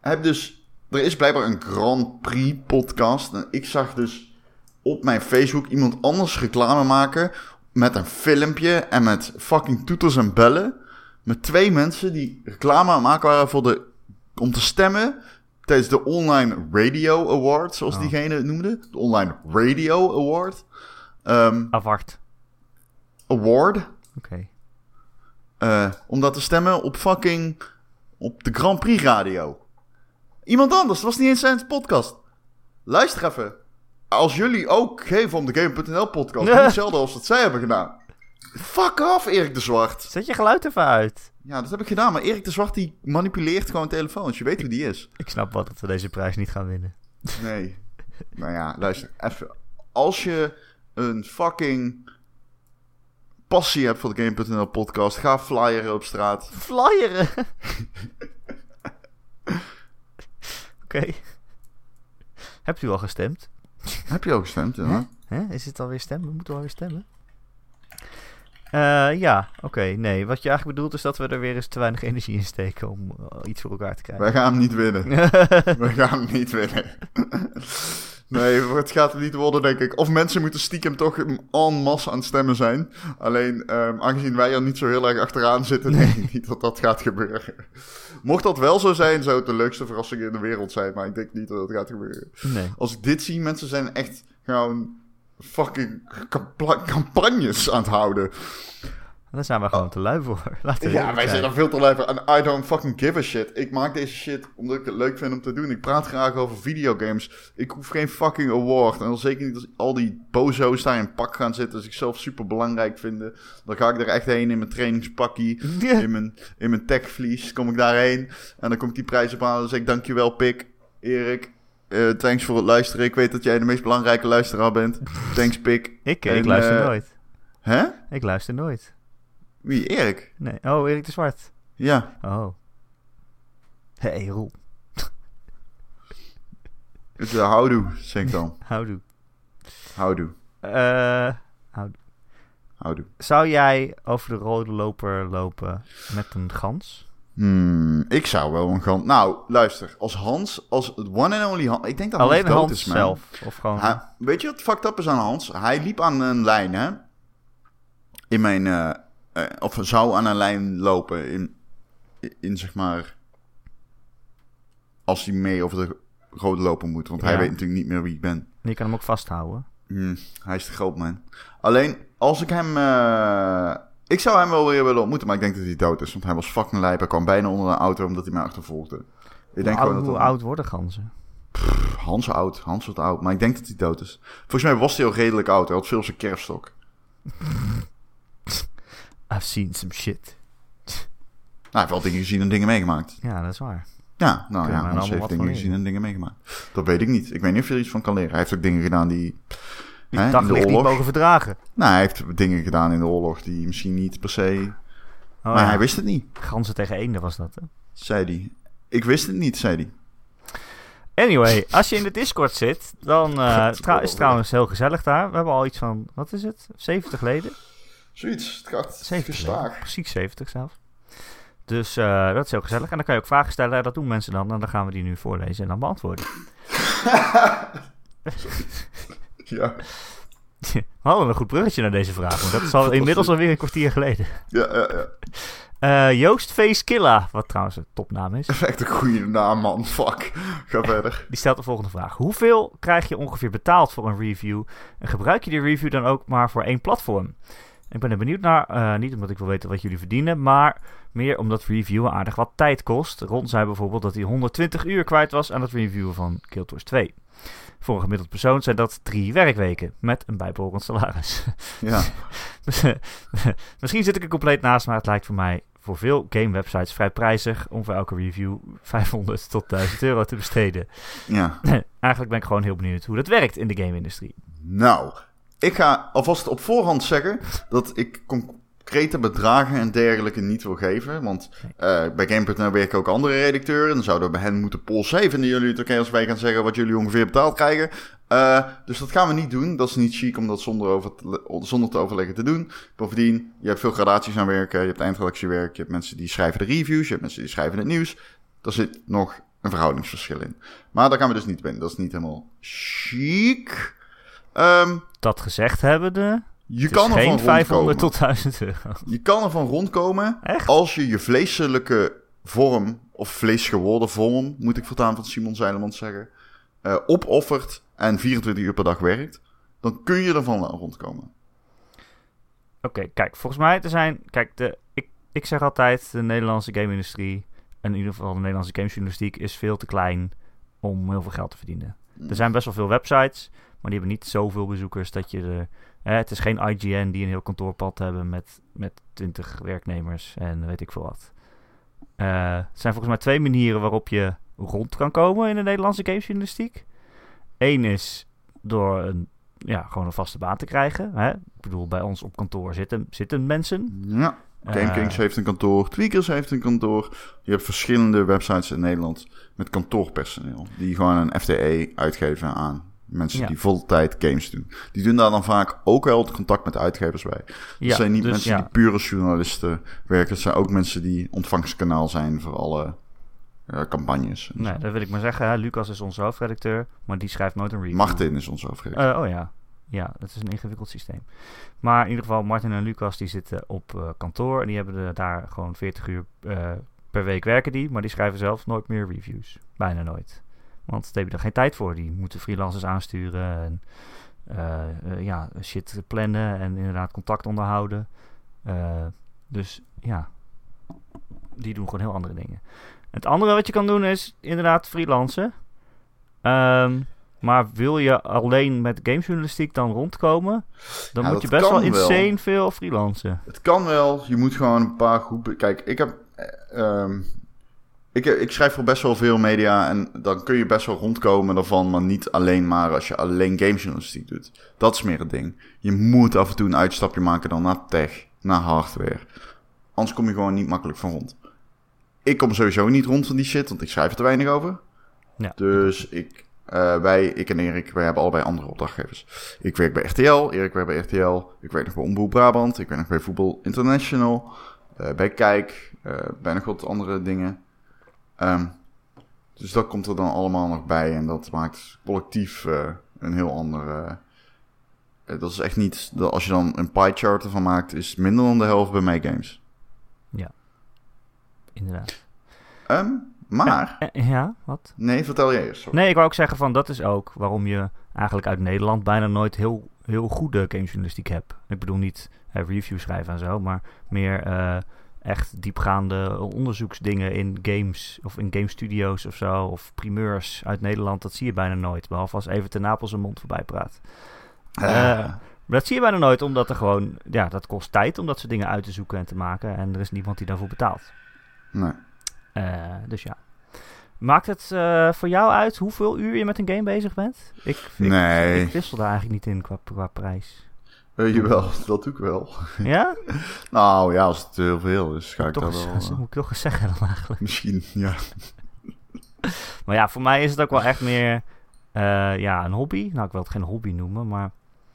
heb dus... Er is blijkbaar een Grand Prix podcast. En ik zag dus op mijn Facebook iemand anders reclame maken... met een filmpje en met fucking toeters en bellen... met twee mensen die reclame aan het maken waren voor de... om te stemmen tijdens de Online Radio Award, zoals
Oh.
diegene het noemde. De Online Radio Award. Ehm,
Apart.
award.
Oké.
eh, om dat te stemmen op fucking... op de Grand Prix radio. Iemand anders, was niet eens zijn podcast. Luister even. Als jullie ook geven om de Game.nl podcast, niet hetzelfde als wat zij hebben gedaan. Fuck off, Erik de Zwart.
Zet je geluid even uit.
Ja, dat heb ik gedaan, maar Erik de Zwart die manipuleert gewoon telefoons. Je weet hoe die is.
Ik snap wel dat we deze prijs niet gaan winnen.
Nee. nou ja, luister, even. Als je een fucking passie hebt voor de Game.nl podcast, ga flyeren op straat.
Flyeren! Oké. Hebt u al gestemd?
Heb je ook gestemd, ja?
Hè? Is het alweer stemmen? We moeten alweer stemmen. Eh, ja, oké. nee, wat je eigenlijk bedoelt is dat we er weer eens te weinig energie in steken om eh, iets voor elkaar te krijgen.
Wij gaan hem niet winnen. We gaan hem niet winnen. Nee, het gaat hem niet worden, denk ik. Of mensen moeten stiekem toch en masse aan het stemmen zijn. Alleen, ehm, aangezien wij er niet zo heel erg achteraan zitten, denk ik niet dat dat gaat gebeuren. Mocht dat wel zo zijn, zou het de leukste verrassing in de wereld zijn. Maar ik denk niet dat het gaat gebeuren.
nee.
Als ik dit zie, mensen zijn echt gewoon fucking campa- campagnes aan het houden.
Daar zijn we gewoon te lui voor. Laten we
Ja, wij zijn er veel te lui voor. En I don't fucking give a shit. Ik maak deze shit omdat ik het leuk vind om te doen. Ik praat graag over videogames. Ik hoef geen fucking award. En dan zeker niet als al die bozo's daar in pak gaan zitten. Als ik zelf super belangrijk vind. Dan ga ik er echt heen in mijn trainingspakkie. In mijn, in mijn techvlies kom ik daarheen. En dan kom ik die prijs ophalen. Dan zeg ik dankjewel Pik, Erik. Eh, thanks voor het luisteren. Ik weet dat jij de meest belangrijke luisteraar bent. Thanks Pik.
Ik,
En,
ik luister
eh,
nooit.
Hè?
Ik luister nooit.
Wie? Erik?
Nee. Oh, Erik de Zwart.
Ja.
Oh. Hé, hey, Roel.
Het is houdoe, zeg ik dan.
Houdoe.
Houdoe.
Eh,
Houdoe.
zou jij over de rode loper lopen met een gans?
Hmm, ik zou wel een gans... Nou, luister. Als Hans, als het one and only Hans... Ik denk dat
Alleen
Hans dood
Hans
is, man.
zelf? Of gewoon...
Hij- weet je wat fucked up is aan Hans? Hij liep aan een lijn, hè? In mijn... eh, eh, of zou aan een lijn lopen in, in, zeg maar... Als hij mee over de rode loper moet. Want hij weet natuurlijk niet meer wie ik ben.
Je kan hem ook vasthouden.
Hmm, hij is te groot, man. Alleen, als ik hem... eh, ik zou hem wel weer willen ontmoeten, maar ik denk dat hij dood is. Want hij was fucking lijp. Hij kwam bijna onder een auto omdat hij mij achtervolgde. Ik denk
hoe
gewoon
oud,
dat
hoe
dat-
oud worden ganzen?
Hans oud. Hans wordt oud. Maar ik denk dat hij dood is. Volgens mij was hij al redelijk oud. Hij had veel zijn kerfstok.
I've seen some shit.
Nou, hij heeft wel dingen gezien en dingen meegemaakt.
Ja, dat is waar.
Ja, nou
we
ja, Hans heeft dingen gezien en dingen meegemaakt. Dat weet ik niet. Ik weet niet of je er iets van kan leren. Hij heeft ook dingen gedaan die...
Die
hè,
daglicht niet mogen verdragen.
Nou, hij heeft dingen gedaan in de oorlog die misschien niet per se...
Oh,
maar
ja.
hij wist het niet,
Ganzen tegen eenden was dat, hè?
zei hij. Ik wist het niet, zei hij.
Anyway, als je in de Discord zit, dan eh, is het trouwens heel gezellig daar. We hebben al iets van, wat is het? 70 leden?
Zoiets. Het gaat
70 leden.
gestaag.
Precies 70 zelf. Dus eh, dat is heel gezellig. En dan kan je ook vragen stellen. Dat doen mensen dan. En dan gaan we die nu voorlezen en dan beantwoorden.
Ja,
We hadden een goed bruggetje naar deze vraag. Want dat is al inmiddels alweer een kwartier geleden.
ja, ja. ja.
Eh, Joost Face Killa, wat trouwens een topnaam is.
Echt een goede naam, man. Fuck. Ga verder.
Die stelt de volgende vraag. Hoeveel krijg je ongeveer betaald voor een review? En gebruik je die review dan ook maar voor één platform? Ik ben er benieuwd naar, eh, niet omdat ik wil weten wat jullie verdienen, maar meer omdat reviewen aardig wat tijd kost. Ron zei bijvoorbeeld dat hij 120 uur kwijt was aan het reviewen van Wars 2. Voor een gemiddeld persoon zijn dat drie werkweken, met een bijbehorend salaris.
Ja.
Misschien zit ik er compleet naast, maar het lijkt voor mij voor veel gamewebsites vrij prijzig om voor elke review 500 tot 1000 euro te besteden.
Ja.
Eigenlijk ben ik gewoon heel benieuwd hoe dat werkt in de game-industrie.
Nou, ik ga alvast op voorhand zeggen dat ik concrete bedragen en dergelijke niet wil geven. Want eh, bij Game.nl werken ook andere redacteuren. Dan zouden we bij hen moeten polsen. Hey, vinden jullie het oké als wij gaan zeggen wat jullie ongeveer betaald krijgen? Eh, dus dat gaan we niet doen. Dat is niet chic om dat zonder, over te, zonder te overleggen te doen. Bovendien, je hebt veel gradaties aan werken. Je hebt eindredactiewerk. Je hebt mensen die schrijven de reviews. Je hebt mensen die schrijven het nieuws. Daar zit nog een verhoudingsverschil in. Maar daar gaan we dus niet in. Dat is niet helemaal chic. Ehm,
Dat gezegd hebbende,
je kan er
geen
van
500
rondkomen.
tot 1000 euro.
Je kan ervan rondkomen
Echt?
als je je vleeselijke vorm, of vleesgeworden vorm, moet ik voortaan van Simon Zeilemans zeggen, eh, opoffert en 24 uur per dag werkt. Dan kun je ervan rondkomen.
Oké, kijk, volgens mij er zijn... Kijk, de, ik, ik zeg altijd, de Nederlandse game-industrie... en in ieder geval de Nederlandse gamesjournalistiek... is veel te klein om heel veel geld te verdienen. Er zijn best wel veel websites... maar die hebben niet zoveel bezoekers dat je er... Hè, het is geen IGN die een heel kantoorpad hebben met, met 20 werknemers en weet ik veel wat. Eh, het zijn volgens mij twee manieren waarop je rond kan komen in de Nederlandse gamesjournalistiek. Eén is door een, ja, gewoon een vaste baan te krijgen. Hè? Ik bedoel, bij ons op kantoor zitten, zitten mensen.
Ja, GameKings
Eh,
heeft een kantoor, Tweakers heeft een kantoor. Je hebt verschillende websites in Nederland met kantoorpersoneel. Die gewoon een FTE uitgeven aan mensen
Ja.
die voltijd games doen. Die doen daar dan vaak ook wel het contact met de uitgevers bij. Het
ja,
zijn niet
dus
mensen
ja,
die pure journalisten werken. Het zijn ook mensen die ontvangskanaal zijn voor alle eh, campagnes.
Nee, dat wil ik maar zeggen. Hè. Lucas is onze hoofdredacteur, maar die schrijft nooit een review.
Martin is ons overigens.
Eh, oh ja. Ja, dat is een ingewikkeld systeem. Maar in ieder geval, Martin en Lucas die zitten op eh, kantoor. En die hebben daar gewoon 40 uur per week werken die. Maar die schrijven zelf nooit meer reviews. Bijna nooit. Want daar heb je er geen tijd voor. Die moeten freelancers aansturen. En eh, eh, ja, shit plannen. En inderdaad contact onderhouden. Eh, dus ja, die doen gewoon heel andere dingen. Het andere wat je kan doen is inderdaad freelancen. Ehm, maar wil je alleen met gamejournalistiek dan rondkomen, dan
Ja,
moet je best wel insane veel freelancen.
Het kan wel. Je moet gewoon een paar goed... Kijk, ik heb... eh, ehm, ik, ik schrijf voor best wel veel media en dan kun je best wel rondkomen daarvan, maar niet alleen maar als je alleen gamejournalistiek doet. Dat is meer het ding. Je moet af en toe een uitstapje maken dan naar tech, naar hardware. Anders kom je gewoon niet makkelijk van rond. Ik kom sowieso niet rond van die shit, want ik schrijf er te weinig over.
Ja.
Dus ik, eh, wij, ik en Erik, wij hebben allebei andere opdrachtgevers. Ik werk bij RTL, Erik werkt bij RTL. Ik werk nog bij Omroep Brabant. Ik werk nog bij Voetbal International. eh, bij Kijk. eh, bij nog wat andere dingen. Ehm, dus dat komt er dan allemaal nog bij. En dat maakt collectief eh, een heel ander... eh, eh, dat is echt niet... Dat als je dan een pie chart ervan maakt, is minder dan de helft bij mij games.
Inderdaad.
Ehm, maar...
Ja, wat?
Nee, vertel jij eerst. sorry.
Nee, ik wou ook zeggen van dat is ook waarom je eigenlijk uit Nederland bijna nooit heel, heel goede gamejournalistiek hebt. Ik bedoel niet eh, reviews schrijven en zo, maar meer echt diepgaande onderzoeksdingen in games of in game studios of zo. Of primeurs uit Nederland, dat zie je bijna nooit. Behalve als even ten Napels een mond voorbij praat. Eh, maar dat zie je bijna nooit, omdat er gewoon, ja, dat kost tijd om dat soort dingen uit te zoeken en te maken. En er is niemand die daarvoor betaalt.
Nee.
Eh, dus ja. Maakt het eh, voor jou uit hoeveel uur je met een game bezig bent? Ik, ik,
Nee.
ik wissel daar eigenlijk niet in qua, qua prijs.
Eh, jawel, dat doe ik wel.
Ja?
Nou ja, als het heel veel is, ga ik dat
eens,
wel...
dat
eh,
moet ik toch eens zeggen dan eigenlijk.
misschien, ja.
Maar ja, voor mij is het ook wel echt meer eh, ja, een hobby. Nou, ik wil het geen hobby noemen, maar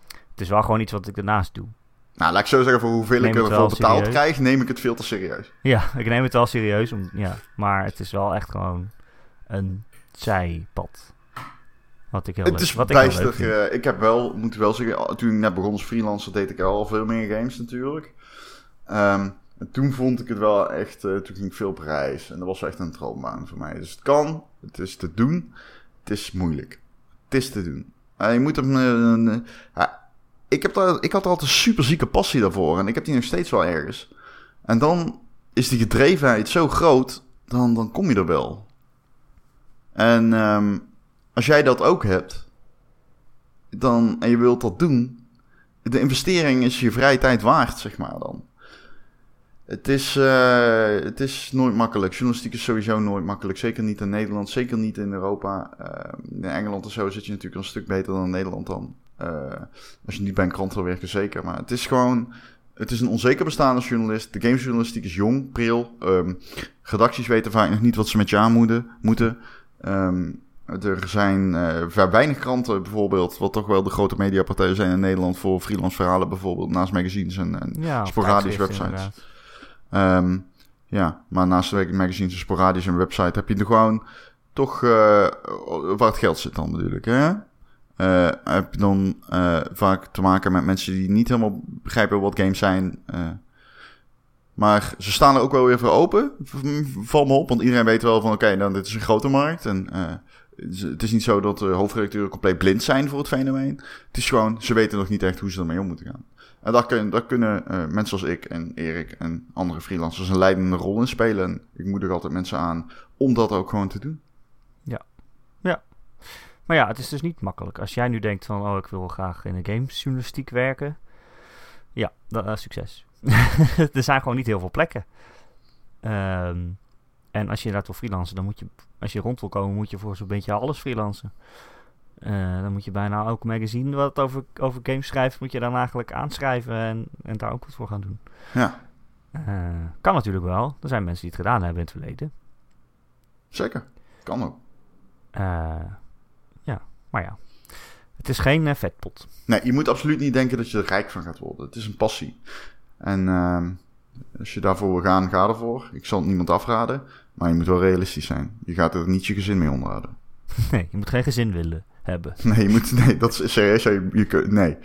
het is wel gewoon iets wat ik daarnaast doe.
Nou, laat ik zo zeggen, voor hoeveel ik
het
ervoor
wel
betaald
serieus.
krijg, neem ik het veel te serieus.
Ja, ik neem het wel serieus, om, ja, maar het is wel echt gewoon een zijpad. Wat ik heel
het
leuk,
is
wat ik vind.
eh, ik heb wel, moet ik wel zeggen, toen ik net begon als freelancer, deed ik al veel meer games natuurlijk. Ehm, en toen vond ik het wel echt, eh, toen ging ik veel op reis. En dat was echt een droombaan voor mij. Dus het kan, het is te doen, het is moeilijk. Het is te doen. Eh, je moet hem, ik, heb daar, ik had er altijd een super zieke passie daarvoor. En ik heb die nog steeds wel ergens. En dan is die gedrevenheid zo groot, dan, dan kom je er wel. En ehm, als jij dat ook hebt, dan, en je wilt dat doen, de investering is je vrije tijd waard, zeg maar dan. Het is, eh, het is nooit makkelijk. Journalistiek is sowieso nooit makkelijk. Zeker niet in Nederland, zeker niet in Europa. Eh, in Engeland en zo zit je natuurlijk een stuk beter dan in Nederland dan. Eh, als je niet bij een krant wil werken, zeker. Maar het is gewoon... Het is een onzeker bestaan als journalist. De gamesjournalistiek is jong, pril. Ehm, redacties weten vaak nog niet wat ze met je aan moeten. moeten. Er zijn eh, vrij weinig kranten bijvoorbeeld, wat toch wel de grote mediapartijen zijn in Nederland voor freelance verhalen bijvoorbeeld, naast magazines en, en
Ja,
sporadische websites. Ehm, Ja, maar naast de magazines en sporadisch en website heb je er gewoon toch uh, waar het geld zit dan natuurlijk. Hè? Uh, heb je dan uh, vaak te maken met mensen die niet helemaal begrijpen wat games zijn. maar ze staan er ook wel weer voor open. Val me op, want iedereen weet wel van oké, okay, nou, dit is een grote markt. En het is niet zo dat de hoofdredacteuren compleet blind zijn voor het fenomeen. Het is gewoon, ze weten nog niet echt hoe ze ermee om moeten gaan. En daar, kun, daar kunnen uh, mensen als ik en Erik en andere freelancers een leidende rol in spelen. En ik moedig altijd mensen aan om dat ook gewoon te doen.
Ja, ja. Maar ja, het is dus niet makkelijk. Als jij nu denkt van, oh, ik wil graag in de gamesjournalistiek werken. Ja, dan, uh, succes. er zijn gewoon niet heel veel plekken. Um, en als je inderdaad wil freelancen, dan moet je, als je rond wil komen, moet je voor zo'n beetje alles freelancen. Uh, dan moet je bijna elk magazine wat over, over games schrijft, moet je dan eigenlijk aanschrijven en, en daar ook wat voor gaan doen.
Ja.
Uh, kan natuurlijk wel. Er zijn mensen die het gedaan hebben in het verleden.
Zeker. Kan ook.
Uh, ja, maar ja. Het is geen vetpot.
Nee, je moet absoluut niet denken dat je er rijk van gaat worden. Het is een passie. En ehm, als je daarvoor wil gaan, ga ervoor. Ik zal het niemand afraden. Maar je moet wel realistisch zijn. Je gaat er niet je gezin mee onderhouden.
Nee, je moet geen gezin willen hebben.
Nee, je moet, nee dat is serieus. Je, je, nee.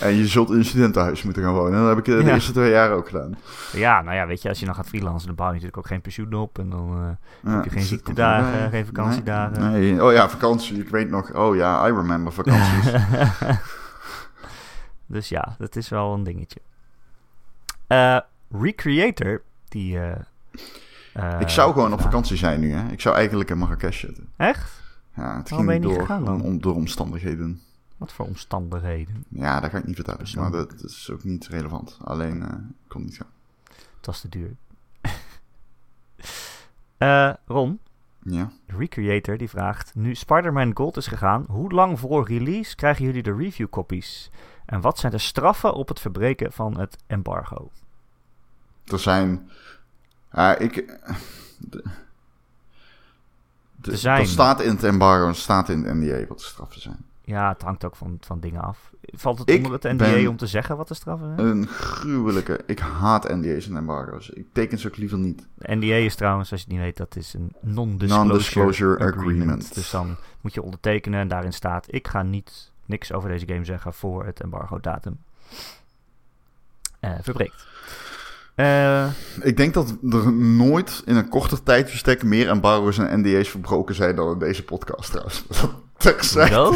En je zult in een studentenhuis moeten gaan wonen. Dat heb ik de ja. eerste twee jaar ook gedaan.
Ja, nou ja, weet je, als je dan gaat freelancen, dan bouw je natuurlijk ook geen pensioen op. En dan uh, ja, heb je geen ziektedagen, nee, geen vakantiedagen.
Nee, nee, oh ja, vakantie. Ik weet nog, oh ja, I remember vakanties.
dus ja, dat is wel een dingetje. Uh, Recreator, die... Uh,
ik zou gewoon op vakantie zijn nu, hè. Ik zou eigenlijk in Marrakesh zitten.
Echt?
Ja, het ging niet door, gegaan, om, door omstandigheden.
Wat voor omstandigheden?
Ja, dat ga ik niet vertellen. Maar dat, is ook niet relevant. Alleen, uh, ik kon niet gaan.
Het was te duur. uh, Ron?
Ja?
Recreator die vraagt... Nu Spider-Man Gold is gegaan, hoe lang voor release krijgen jullie de review copies? En wat zijn de straffen op het verbreken van het embargo?
Er zijn... Uh, ik... De, er zijn... staat in het embargo en staat in het NDA wat de straffen zijn.
Ja, het hangt ook van, van dingen af. Valt het onder het NDA om te zeggen wat de straffen zijn?
Een gruwelijke... Ik haat NDA's en embargo's. Ik teken ze ook liever niet.
De NDA is trouwens, als je het niet weet, dat is een non-disclosure agreement. Dus dan moet je ondertekenen en daarin staat... ik ga niet niks over deze game zeggen voor het embargo datum uh, verbreekt.
Uh, ik denk dat er nooit in een korter tijdverstek meer embargo's en NDA's verbroken zijn dan in deze podcast trouwens.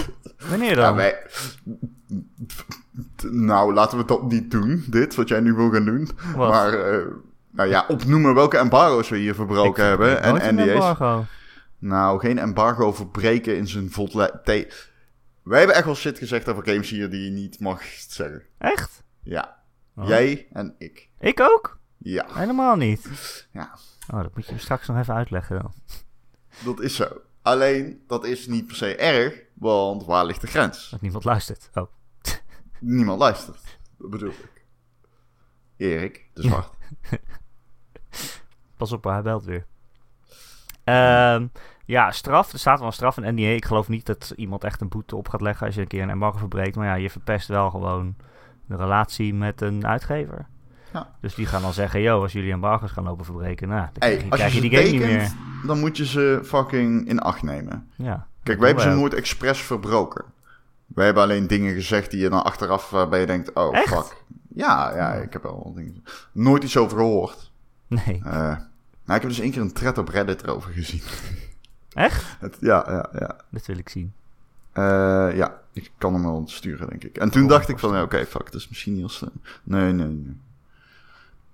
Wanneer dan? Ja,
wij... Nou, laten we dat niet doen, dit, wat jij nu wil gaan doen. Wat? Maar, uh, nou ja, opnoemen welke embargo's we hier verbroken ik hebben. En NDA's. Embargo. Nou, geen embargo verbreken in zijn volle... Wij hebben echt wel shit gezegd over games hier die je niet mag zeggen.
Echt?
Ja. Oh. Jij en ik.
Ik ook?
Ja.
Helemaal niet.
Ja.
Oh, dat moet je straks nog even uitleggen dan.
Dat is zo. Alleen, dat is niet per se erg, want waar ligt de grens?
Dat niemand luistert. Oh.
Niemand luistert. Dat bedoel ik. Erik, de zwart.
Pas op, hij belt weer. Um, ja, straf. Er staat wel een straf in NDA. Ik geloof niet dat iemand echt een boete op gaat leggen als je een keer een embargo verbreekt. Maar ja, je verpest wel gewoon de relatie met een uitgever. Ja. Dus die gaan dan zeggen, yo, als jullie embargo's gaan lopen verbreken, nou, dan
krijg je, die game niet meer. Dan moet je ze fucking in acht nemen.
Ja.
Kijk, wij hebben ze nooit expres verbroken. Wij hebben alleen dingen gezegd die je dan achteraf waarbij je denkt, oh fuck. Ja, ja, ik heb wel dingen. Nooit iets over gehoord.
Nee.
Uh, nou, ik heb dus één keer een thread op Reddit erover gezien.
Echt?
Het, ja, ja, ja.
Dat wil ik zien.
Uh, ja, ik kan hem wel sturen, denk ik. En toen oh, dacht ik van, oké, okay, fuck, dat is misschien heel slim. Nee, nee, nee.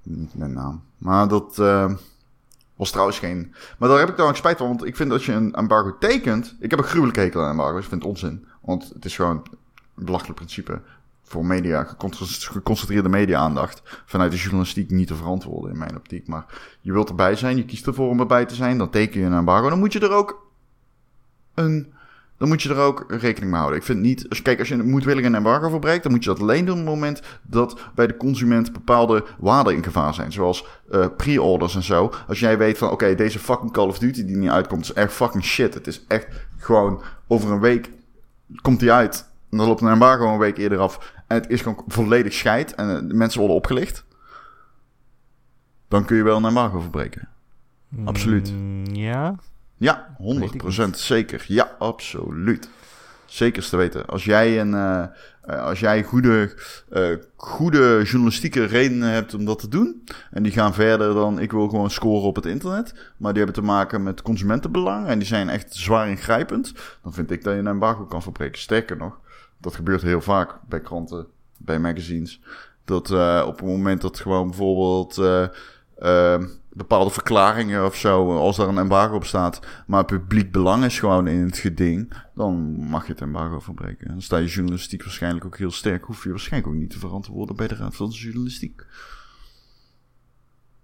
Niet mijn naam. Maar dat uh, was trouwens geen... Maar daar heb ik dan spijt van, want ik vind dat je een embargo tekent... Ik heb een gruwelijke hekel aan embargo's, ik vind het onzin. Want het is gewoon een belachelijk principe voor media, geconcentreerde media-aandacht vanuit de journalistiek niet te verantwoorden in mijn optiek. Maar je wilt erbij zijn, je kiest ervoor om erbij te zijn, dan teken je een embargo. Dan moet je er ook een dan moet je er ook rekening mee houden. Ik vind niet, als, kijk, als je moedwillig een embargo verbreekt, dan moet je dat alleen doen op het moment dat bij de consument bepaalde waarden in gevaar zijn. Zoals uh, pre-orders en zo. Als jij weet van, oké, deze fucking Call of Duty die niet uitkomt, is echt fucking shit. Het is echt gewoon over een week komt die uit. En dan loopt een embargo een week eerder af. En het is gewoon volledig scheid. En uh, mensen worden opgelicht. dan kun je wel een embargo verbreken. Absoluut.
Mm, ja?
Ja, 100% zeker. Ja, absoluut. Zeker te weten. Als jij, een, eh, eh, als jij goede, eh, goede journalistieke redenen hebt om dat te doen. En die gaan verder dan ik wil gewoon scoren op het internet. Maar die hebben te maken met consumentenbelang. En die zijn echt zwaar ingrijpend. Dan vind ik dat je een embargo kan verbreken. Sterker nog, dat gebeurt heel vaak bij kranten, bij magazines. Dat op het moment dat gewoon bijvoorbeeld bepaalde verklaringen of zo, als daar een embargo op staat, maar publiek belang is gewoon in het geding, dan mag je het embargo verbreken. Dan sta je journalistiek waarschijnlijk ook heel sterk, hoef je waarschijnlijk ook niet te verantwoorden bij de Raad van de Journalistiek.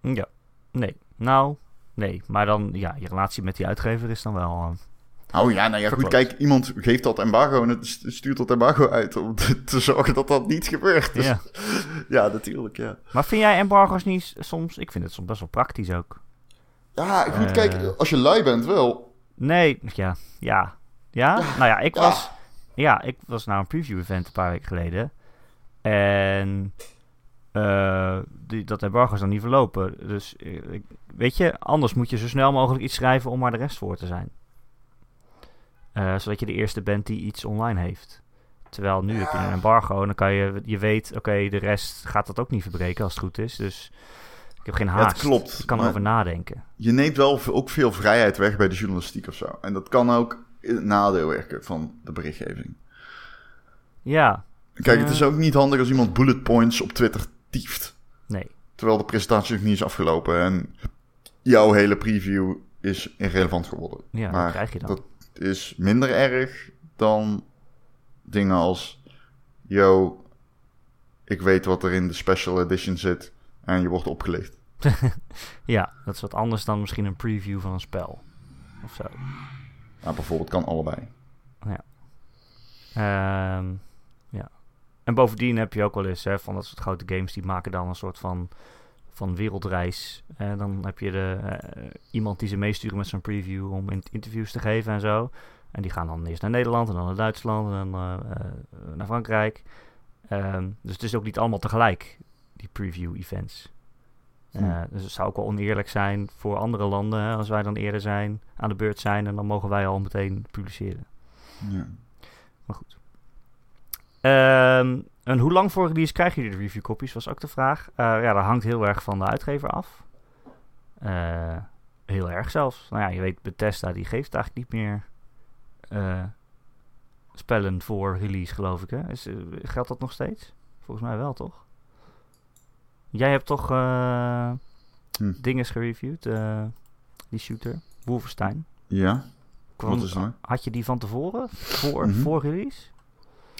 Ja, nee. Nou, nee. Maar dan, ja, je relatie met die uitgever is dan wel uh,
Oh ja, nou ja, goed. Kijk, iemand geeft dat embargo en het stuurt dat embargo uit om te, zorgen dat dat niet gebeurt. Dus, ja. ja, natuurlijk, ja.
Maar vind jij embargo's niet soms... Ik vind het soms best wel praktisch ook.
Ja, goed, kijk, eh. als je lui bent wel.
Nee, ja, ja. Ja? Nou ja, ik was... Ja, ik was naar een preview-event een paar weken geleden. En... Uh, die, dat embargo is dan niet verlopen. Dus uh, weet je, anders moet je zo snel mogelijk iets schrijven om maar de rest voor te zijn. Uh, zodat je de eerste bent die iets online heeft. Terwijl nu heb je een embargo en dan kan je, je weet, oké, de rest gaat dat ook niet verbreken als het goed is. Dus ik heb geen haast.
Het klopt.
Ik kan erover nadenken.
Je neemt wel ook veel vrijheid weg bij de journalistiek of zo. En dat kan ook het nadeel werken van de berichtgeving.
Ja.
Kijk, het is ook niet handig als iemand bullet points op Twitter tieft.
Nee.
Terwijl de presentatie nog niet is afgelopen en jouw hele preview is irrelevant geworden.
Ja, maar krijg je dan. Dat,
is minder erg dan dingen als... Yo, ik weet wat er in de special edition zit en je wordt opgelicht.
ja, dat is wat anders dan misschien een preview van een spel. Of zo.
Nou, bijvoorbeeld kan allebei.
Ja. Ehm, ja. En bovendien heb je ook wel eens hè, van dat soort grote games die maken dan een soort van, van wereldreis. En dan heb je de, uh, iemand die ze meesturen met zo'n preview om interviews te geven en zo. En die gaan dan eerst naar Nederland en dan naar Duitsland en dan uh, naar Frankrijk. Um, dus het is ook niet allemaal tegelijk, die preview-events. Uh, dus het zou ook wel oneerlijk zijn voor andere landen hè, als wij dan eerder zijn, aan de beurt zijn en dan mogen wij al meteen publiceren.
Ja.
Maar goed. Um, en hoe lang voor release krijg je de review copies, was ook de vraag. Uh, ja, dat hangt heel erg van de uitgever af. Uh, heel erg zelfs. Nou ja, je weet, Bethesda die geeft eigenlijk niet meer uh, spellen voor release, geloof ik. Hè? Is, geldt dat nog steeds? Volgens mij wel, toch? Jij hebt toch uh, hm. dingen gereviewd, die shooter, Wolfenstein.
Ja.
Kwam, Wat is dat? Had je die van tevoren, voor, mm -hmm. voor release?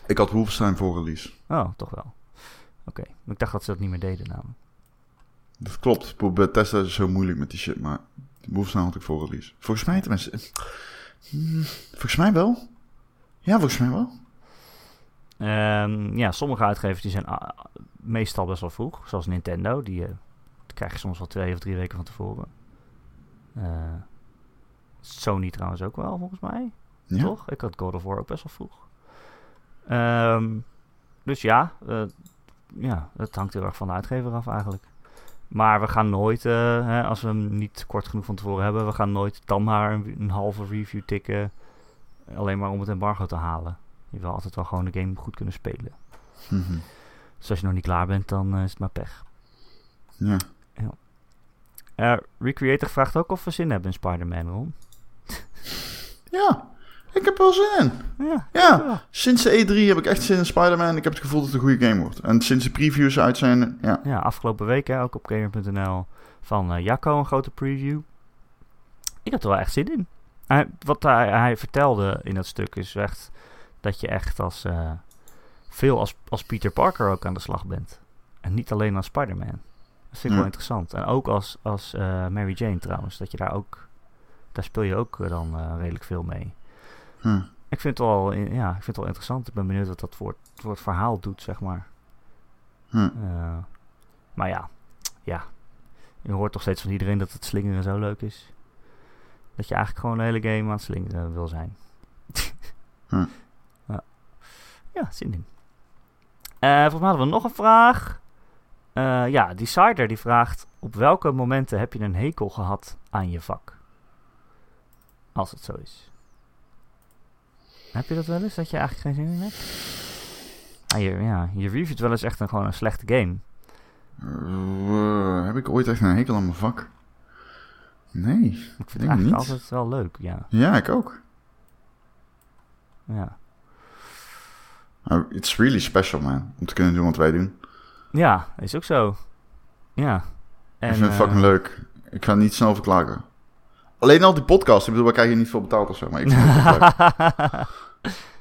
Ik had Wolfenstein voor release.
Oh, toch wel. Oké, okay. ik dacht dat ze dat niet meer deden namelijk.
Dat klopt. Bethesda is zo moeilijk met die shit, maar Wolfenstein had ik voor release. Volgens mij tenminste... Hmm, volgens mij wel. Ja, volgens mij wel.
Um, ja, sommige uitgevers die zijn meestal best wel vroeg. Zoals Nintendo. Die, uh, die krijg je soms wel twee of drie weken van tevoren. Uh, Sony trouwens ook wel, volgens mij. Ja. Toch? Ik had God of War ook best wel vroeg. Um, dus ja, uh, ja, het hangt heel erg van de uitgever af eigenlijk. Maar we gaan nooit, uh, hè, als we hem niet kort genoeg van tevoren hebben, we gaan nooit dan maar een, een, halve review tikken. Alleen maar om het embargo te halen. Je wil altijd wel gewoon de game goed kunnen spelen.
Mm -hmm.
Dus als je nog niet klaar bent, dan uh, is het maar pech.
Ja.
ja. Recreator vraagt ook of we zin hebben in Spider-Man, Ron.
ja. Ik heb wel zin in.
Ja,
ja. sinds de E3 heb ik echt zin in Spider-Man. Ik heb het gevoel dat het een goede game wordt. En sinds de previews uit zijn, ja.
Ja, afgelopen week hè, ook op gamer.nl van uh, Jacco een grote preview. Ik heb er wel echt zin in. Hij, wat hij, hij, vertelde in dat stuk is echt dat je echt als uh, veel als, als Peter Parker ook aan de slag bent. En niet alleen als Spider-Man. Dat vind ik ja. wel interessant. En ook als, als uh, Mary Jane trouwens. Dat je daar ook, daar speel je ook dan redelijk veel mee.
Hm.
Ik vind het wel, ja, ik vind het wel interessant. Ik ben benieuwd wat dat voor, voor het verhaal doet, zeg maar.
Hm.
Uh, maar ja, ja. Je hoort toch steeds van iedereen dat het slingeren zo leuk is. Dat je eigenlijk gewoon de hele game aan het slingeren wil zijn.
hm.
ja. ja, zin in. Uh, volgens mij hadden we nog een vraag. Eh, ja, Decider die vraagt... Op welke momenten heb je een hekel gehad aan je vak? Als het zo is. Heb je dat wel eens? Dat je eigenlijk geen zin in hebt? Ah, je, ja, je reviewt wel eens echt een, gewoon een slechte game.
Eh, heb ik ooit echt een hekel aan mijn vak? Nee,
Ik vind het
Denk
eigenlijk
niet.
altijd wel leuk, ja.
ja, ik ook.
Ja,
Uh, It's really special, man. Om te kunnen doen wat wij doen.
ja is ook zo. Ja. En,
ik vind het
eh,
fucking leuk. Ik ga niet snel verklagen. Alleen al die podcast. Ik bedoel, waar krijg je niet veel betaald of zo. Maar ik vind het leuk.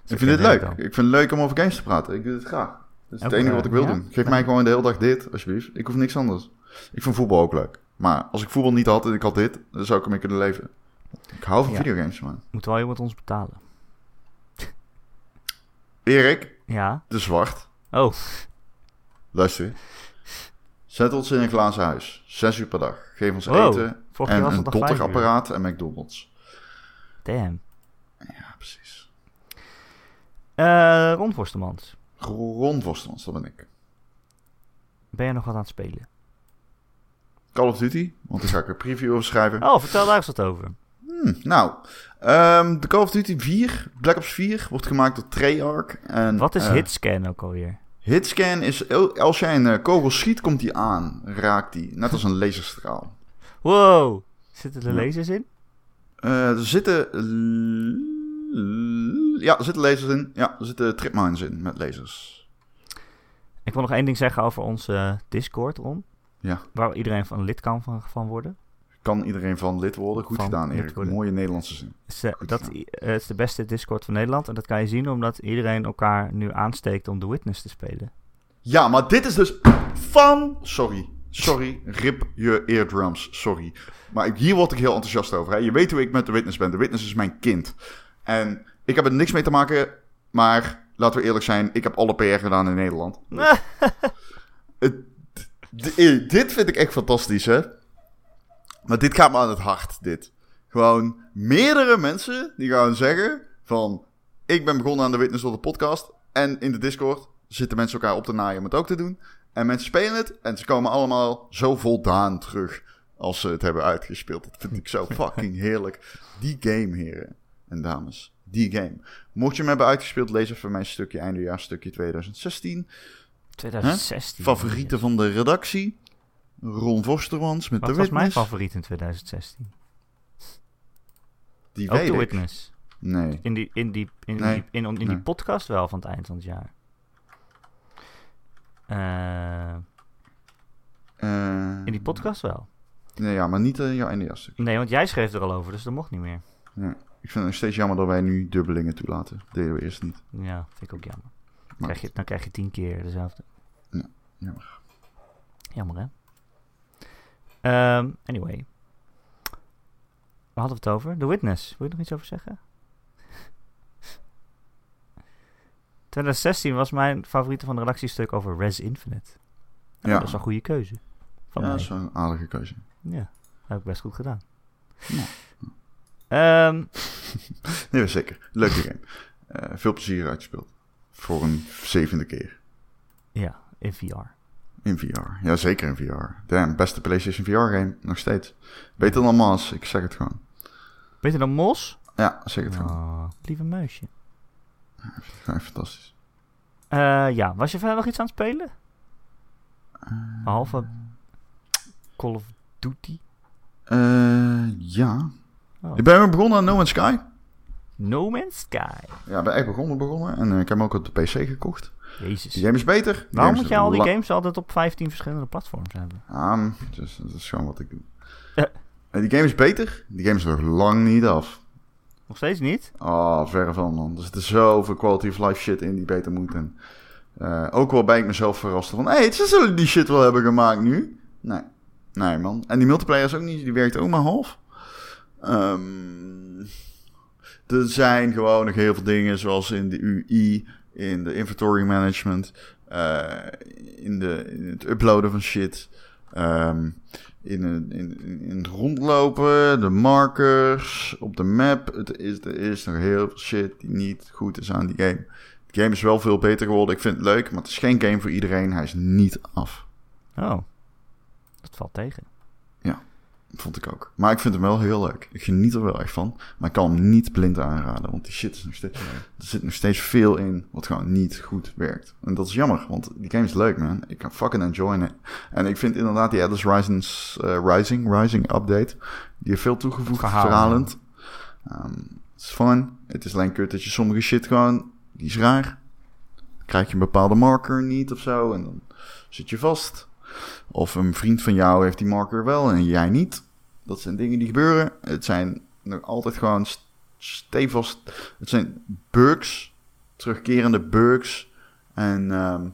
Ik vind leuk. Ik vind het leuk om over games te praten. Ik doe het graag. Dat is het enige wat ik wil doen. Geef mij gewoon de hele dag dit, alsjeblieft. Ik hoef niks anders. Ik vind voetbal ook leuk. Maar als ik voetbal niet had en ik had dit, dan zou ik ermee kunnen leven. Ik hou van
Ja.
videogames, man.
Moet wel iemand ons betalen.
Erik,
Ja.
de zwart.
Oh,
Luister. Zet ons in een glazen huis. Zes uur per dag. Geef ons
Wow.
eten en
was
een dotterapparaat en McDonald's.
Damn.
Ja, precies.
Eh Ron
dat ben ik.
ben je nog wat aan het spelen?
Call of Duty, want daar ga ik een preview over schrijven.
Oh, vertel daar eens wat over.
Hmm, nou, ehm, de Call of Duty 4, Black Ops 4, wordt gemaakt door Treyarch. En,
Wat is
eh,
hitscan ook alweer?
Hitscan is, als jij een eh, kogel schiet, komt die aan. Raakt die. Net als een laserstraal.
Wow, zitten er lasers in?
Eh, er zitten... Ja, er zitten lasers in. Ja, er zitten tripmines in met lasers.
Ik wil nog één ding zeggen over onze eh, Discord, Ron.
Ja.
Waar iedereen van lid kan van, van worden.
Kan iedereen van lid worden? Goed
Van
gedaan, Erik. Mooie Nederlandse zin.
Het is, dat, eh, het is de beste Discord van Nederland. En dat kan je zien omdat iedereen elkaar nu aansteekt om The Witness te spelen.
Ja, maar dit is dus van... Sorry. Sorry. Rip je eardrums. Sorry. Maar hier word ik heel enthousiast over. Hè. Je weet hoe ik met de Witness ben. De Witness is mijn kind. En ik heb er niks mee te maken. Maar laten we eerlijk zijn. Ik heb alle PR gedaan in Nederland. Het, eh, dit vind ik echt fantastisch, hè. Maar dit gaat me aan het hart, dit. Gewoon meerdere mensen die gaan zeggen van... Ik ben begonnen aan de Witness door de podcast. En in de Discord zitten mensen elkaar op te naaien om het ook te doen. En mensen spelen het en ze komen allemaal zo voldaan terug als ze het hebben uitgespeeld. Dat vind ik zo fucking heerlijk. Die game, heren en dames. Die game. Mocht je hem hebben uitgespeeld, lees even mijn stukje, eindejaars stukje 2016.
2016.
Favorieten van de redactie. Ron Vostermans met
Wat
de
was mijn
Witness.
favoriet in 2016?
Die
Ook
weet
The
ik.
Witness.
Nee.
In die, in die, in
Nee.
die, in, in die
Nee.
podcast wel van het eind van het jaar. Eh,
Eh,
in die podcast wel.
Nee, ja, maar niet in jouw stukje.
Nee, want jij schreef er al over, dus dat mocht niet meer.
Ja. Ik vind het steeds jammer dat wij nu dubbelingen toelaten. Dat deden we eerst niet.
Ja, vind ik ook jammer.
Maar
Krijg je, dan krijg je tien keer dezelfde.
jammer.
Jammer, hè? Ehm, anyway. Waar hadden we het over? The Witness. Wil je nog iets over zeggen? 2016 was mijn favoriete van de redactiestuk over Res Infinite. Nou,
Ja.
Dat is een goede keuze. Van
ja,
mij.
dat is een aardige keuze.
Ja, heb ik best goed gedaan.
Ja.
Ehm,
Nee, zeker. Leuke game. Eh, veel plezier uitgespeeld. Voor een zevende keer.
ja, in VR.
In VR. Ja, zeker in VR. Damn, beste PlayStation VR game. Nog steeds. Beter dan Maas. Ik zeg het gewoon.
Beter dan Mos?
Ja, zeg het gewoon.
Oh, lieve muisje.
Gewoon fantastisch.
Eh, ja, was je verder nog iets aan het spelen? Behalve Call of Duty?
Eh, ja.
Oh.
Ik ben weer begonnen aan No Man's Sky.
No Man's Sky.
Ja, ik ben echt begonnen begonnen. En eh, ik heb hem ook op de PC gekocht.
Jezus.
Die game is beter.
Waarom moet jij al die games altijd op 15 verschillende platforms hebben?
Ah, dus, dat is gewoon wat ik doe.
Eh.
En die game is beter. Die game is nog lang niet af.
Nog steeds niet?
Oh, verre van, man. Er zit zoveel quality of life shit in die beter moet. En, eh, ook wel bij ik mezelf verraste van... Hé, ze zullen die shit wel hebben gemaakt nu. Nee. Nee, man. En die multiplayer is ook niet... Die werkt ook maar half. Ehm, er zijn gewoon nog heel veel dingen... Zoals in de UI... In de inventory management... eh, in, de, in het uploaden van shit... ehm, in, in, in het rondlopen, de markers op de map. Het is, er is nog heel veel shit die niet goed is aan die game. De game is wel veel beter geworden. Ik vind het leuk, maar het is geen game voor iedereen. Hij is niet af.
Oh, dat valt tegen.
Vond ik ook. Maar ik vind hem wel heel leuk. Ik geniet er wel echt van. Maar ik kan hem niet blind aanraden. Want die shit is nog steeds... Er zit nog steeds veel in wat gewoon niet goed werkt. En dat is jammer. Want die game is leuk, man. Ik kan fucking enjoyen it. En ik vind inderdaad die Atlas Rising's, eh, Rising, Rising update... Die heeft veel toegevoegd,
Verhaal,
verhalend. Ehm, Het is fun. Het is alleen kut dat je sommige shit gewoon... Die is raar. Krijg je een bepaalde marker niet of zo. En dan zit je vast. Of een vriend van jou heeft die marker wel en jij niet. Dat zijn dingen die gebeuren. Het zijn nog altijd gewoon st- stevast. Het zijn bugs. Terugkerende bugs. En ehm,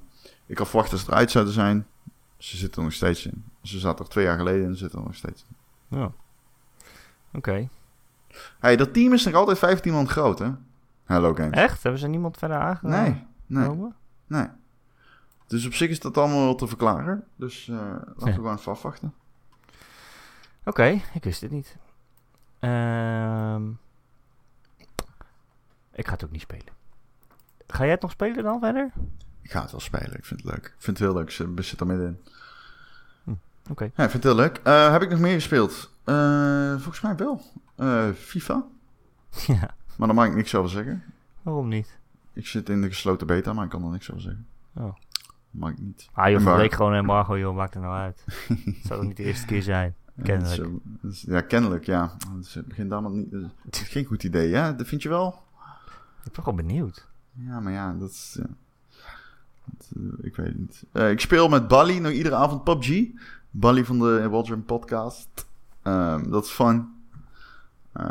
ik had verwacht dat ze eruit zouden zijn. Ze zitten er nog steeds in. Ze zaten er twee jaar geleden en ze zitten er nog steeds in.
Ja. Oké.
Hey, dat team is nog altijd 15 man groot, hè? Hello Games.
Echt? Hebben ze niemand verder aangenomen?
Nee, nee, nee. Dus op zich is dat allemaal wel te verklaren. Dus eh, laten we gewoon even afwachten.
Oké, ik wist het niet. Ehm, ik ga het ook niet spelen. Ga jij het nog spelen dan verder?
Ik ga het wel spelen. Ik vind het leuk. Ik vind het heel leuk. Ik zit er middenin.
Oké.
Ja, ik vind het heel leuk. Eh, heb ik nog meer gespeeld? Eh, volgens mij wel. Eh, FIFA.
ja,
Maar daar mag ik niks over zeggen.
waarom niet?
Ik zit in de gesloten beta, maar ik kan er niks over zeggen.
Oh.
Mag ik niet.
Ah joh,
Maar-
verbreek gewoon een embargo joh, maakt het nou uit. Het zal ook niet de eerste keer zijn. Kennelijk.
Ja, is, ja, kennelijk, ja. Het begint allemaal niet... Het is geen goed idee, hè? Dat vind je wel?
Ik ben gewoon benieuwd.
Ja, maar ja, dat is... ja. Dat, eh, ik weet het niet. Eh, ik speel met Bally nog iedere avond PUBG. Bally van de Waldron podcast. Ehm, dat is fun. Eh,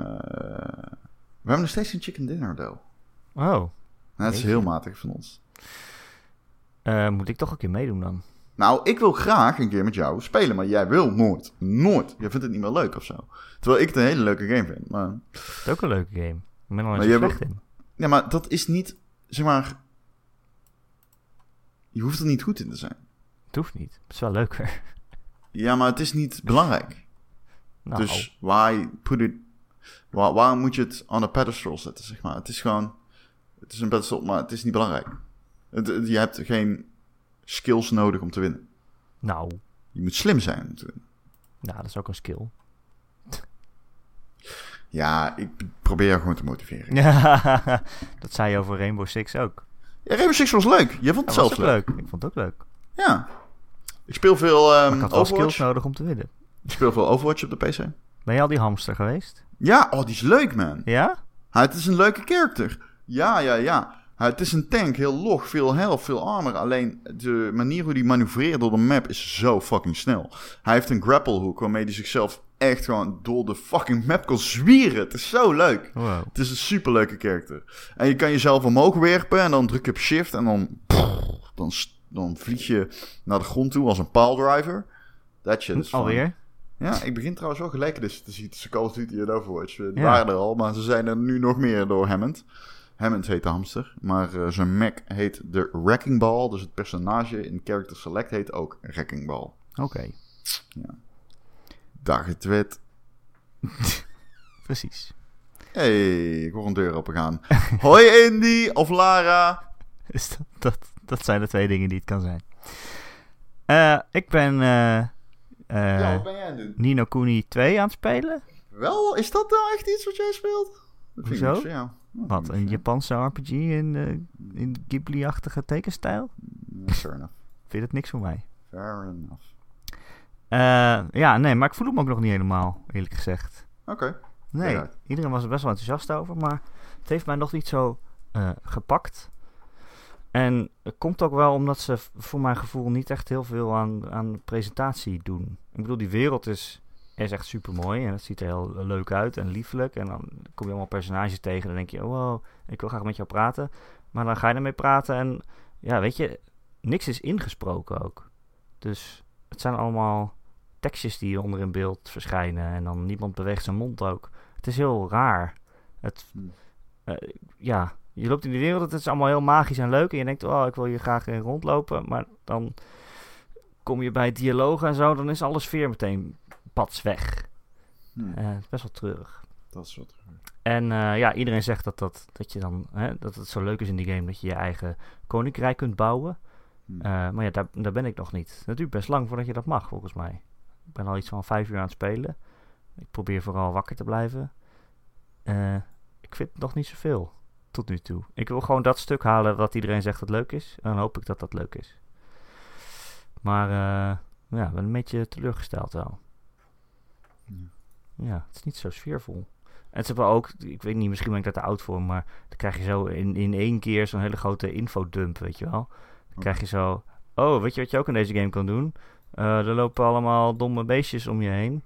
we hebben nog steeds een chicken dinner, though.
Oh,
Nou, dat is heel matig van ons.
moet ik toch een keer meedoen dan?
Nou, ik wil graag een keer met jou spelen, maar jij wil nooit. Nooit. Jij vindt het niet meer leuk of zo. Terwijl ik het een hele leuke game vind. Maar,
Het is ook een leuke game. Ik ben zo
wil-
slecht in.
ja, maar dat is niet, zeg maar... Je hoeft er niet goed in te zijn.
Het hoeft niet. Het is wel leuker.
Ja, maar het is niet belangrijk.
Nou,
Dus why put it... Waar, waarom moet je het on a pedestal zetten, zeg maar? Het is gewoon... Het is een pedestal, maar het is niet belangrijk. Het, het- je hebt geen skills nodig om te winnen.
nou,
Je moet slim zijn om te winnen.
nou, dat is ook een skill.
Ja, ik probeer jou gewoon te motiveren.
Ja, dat zei je over Rainbow Six ook.
Ja, Rainbow Six was leuk. Je vond het zelf leuk.
leuk. Ik vond het ook leuk.
Ja. Ik speel veel ehm
ik had wel skills nodig om te winnen.
Ik speel veel Overwatch op de PC.
Ben je al die hamster geweest?
Ja, oh, die is leuk, man.
Ja?
Hij, het is een leuke character. Ja, ja, ja. Hij- Het is een tank, heel log, veel health, veel armor. Alleen de manier hoe hij manoeuvreert door de map is zo fucking snel. Hij heeft een grapple hook waarmee hij zichzelf echt gewoon door de fucking map kan zwieren. Het is zo leuk.
Wow.
Het is een superleuke character. En je kan jezelf omhoog werpen en dan druk je op shift en dan, dan, dan vlieg je naar de grond toe als een piledriver. That shit is.
Alweer?
Ja, ik begin trouwens wel gelijkenissen te zien tussen Call of Duty en Overwatch. Die
Ja.
waren er al, maar ze zijn er nu nog meer door Hammond. Hammond heet de hamster, maar eh, zijn Mac heet de Wrecking Ball. Dus het personage in Character Select heet ook Wrecking Ball.
Oké,
Dag het wit.
precies.
hey, ik hoor een deur opengaan. Hoi Indy of Lara.
Dus dat, dat, dat zijn de twee dingen die het kan zijn. Eh, ik ben eh
ja, wat ben jij?
Nino Kuni 2 aan het spelen.
Wel, is dat nou echt iets wat jij speelt? Dat vind ik
Hoezo?
niks voor jou. Dat
Wat, een Japanse RPG in, eh, in Ghibli-achtige tekenstijl?
Fair enough.
Vind het niks voor mij.
Fair enough.
Eh, ja, nee, maar ik voel hem ook nog niet helemaal, eerlijk gezegd.
Oké.
Nee,
Ja.
iedereen was er best wel enthousiast over, maar het heeft mij nog niet zo eh, gepakt. En het komt ook wel omdat ze voor mijn gevoel niet echt heel veel aan, aan presentatie doen. Ik bedoel, die wereld is, is echt super mooi en het ziet er heel leuk uit en liefelijk. En dan kom je allemaal personages tegen en dan denk je, oh wow, ik wil graag met jou praten. Maar dan ga je ermee praten en ja, weet je, niks is ingesproken ook. Dus het zijn allemaal tekstjes die onder in beeld verschijnen en dan niemand beweegt zijn mond ook. Het is heel raar. Het,
Hmm.
eh, ja, je loopt in die wereld, het is allemaal heel magisch en leuk. En je denkt, oh, ik wil hier graag in rondlopen. Maar dan kom je bij dialogen en zo, dan is alles weer meteen pats weg.
Hm,
Eh, best wel treurig.
dat is wat.
En eh, ja, iedereen zegt dat, dat, dat, je dan, hè, dat het zo leuk is in die game dat je je eigen koninkrijk kunt bouwen.
Hm.
Eh, maar ja, daar, daar ben ik nog niet. Duurt best lang voordat je dat mag, volgens mij. Ik ben al iets van vijf uur aan het spelen. Ik probeer vooral wakker te blijven. Ik vind nog niet zoveel tot nu toe. Ik wil gewoon dat stuk halen wat iedereen zegt dat leuk is. En dan hoop ik dat dat leuk is. Maar eh, ja, ik ben een beetje teleurgesteld wel.
Ja.
Het is niet zo sfeervol. En ze hebben ook, ik weet niet, misschien ben ik daar te oud voor, maar dan krijg je zo in, in één keer zo'n hele grote infodump, weet je wel. Dan krijg je zo, oh, weet je wat je ook in deze game kan doen? Eh, er lopen allemaal domme beestjes om je heen.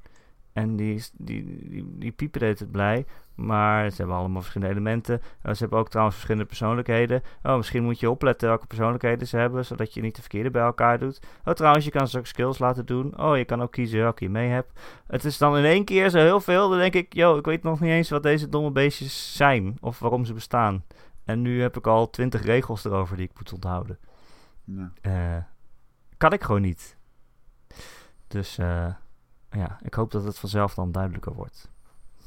En die, die, die, die piepen de hele tijd blij. Maar ze hebben allemaal verschillende elementen. Eh, ze hebben ook trouwens verschillende persoonlijkheden. Oh, misschien moet je opletten welke persoonlijkheden ze hebben. Zodat je niet de verkeerde bij elkaar doet. Oh, trouwens, je kan ze ook skills laten doen. Oh, je kan ook kiezen welke je mee hebt. Het is dan in één keer zo heel veel. Dan denk ik, yo, ik weet nog niet eens wat deze domme beestjes zijn. Of waarom ze bestaan. En nu heb ik al twintig regels erover die ik moet onthouden.
Ja.
Eh, kan ik gewoon niet. Dus eh, ja, ik hoop dat het vanzelf dan duidelijker wordt.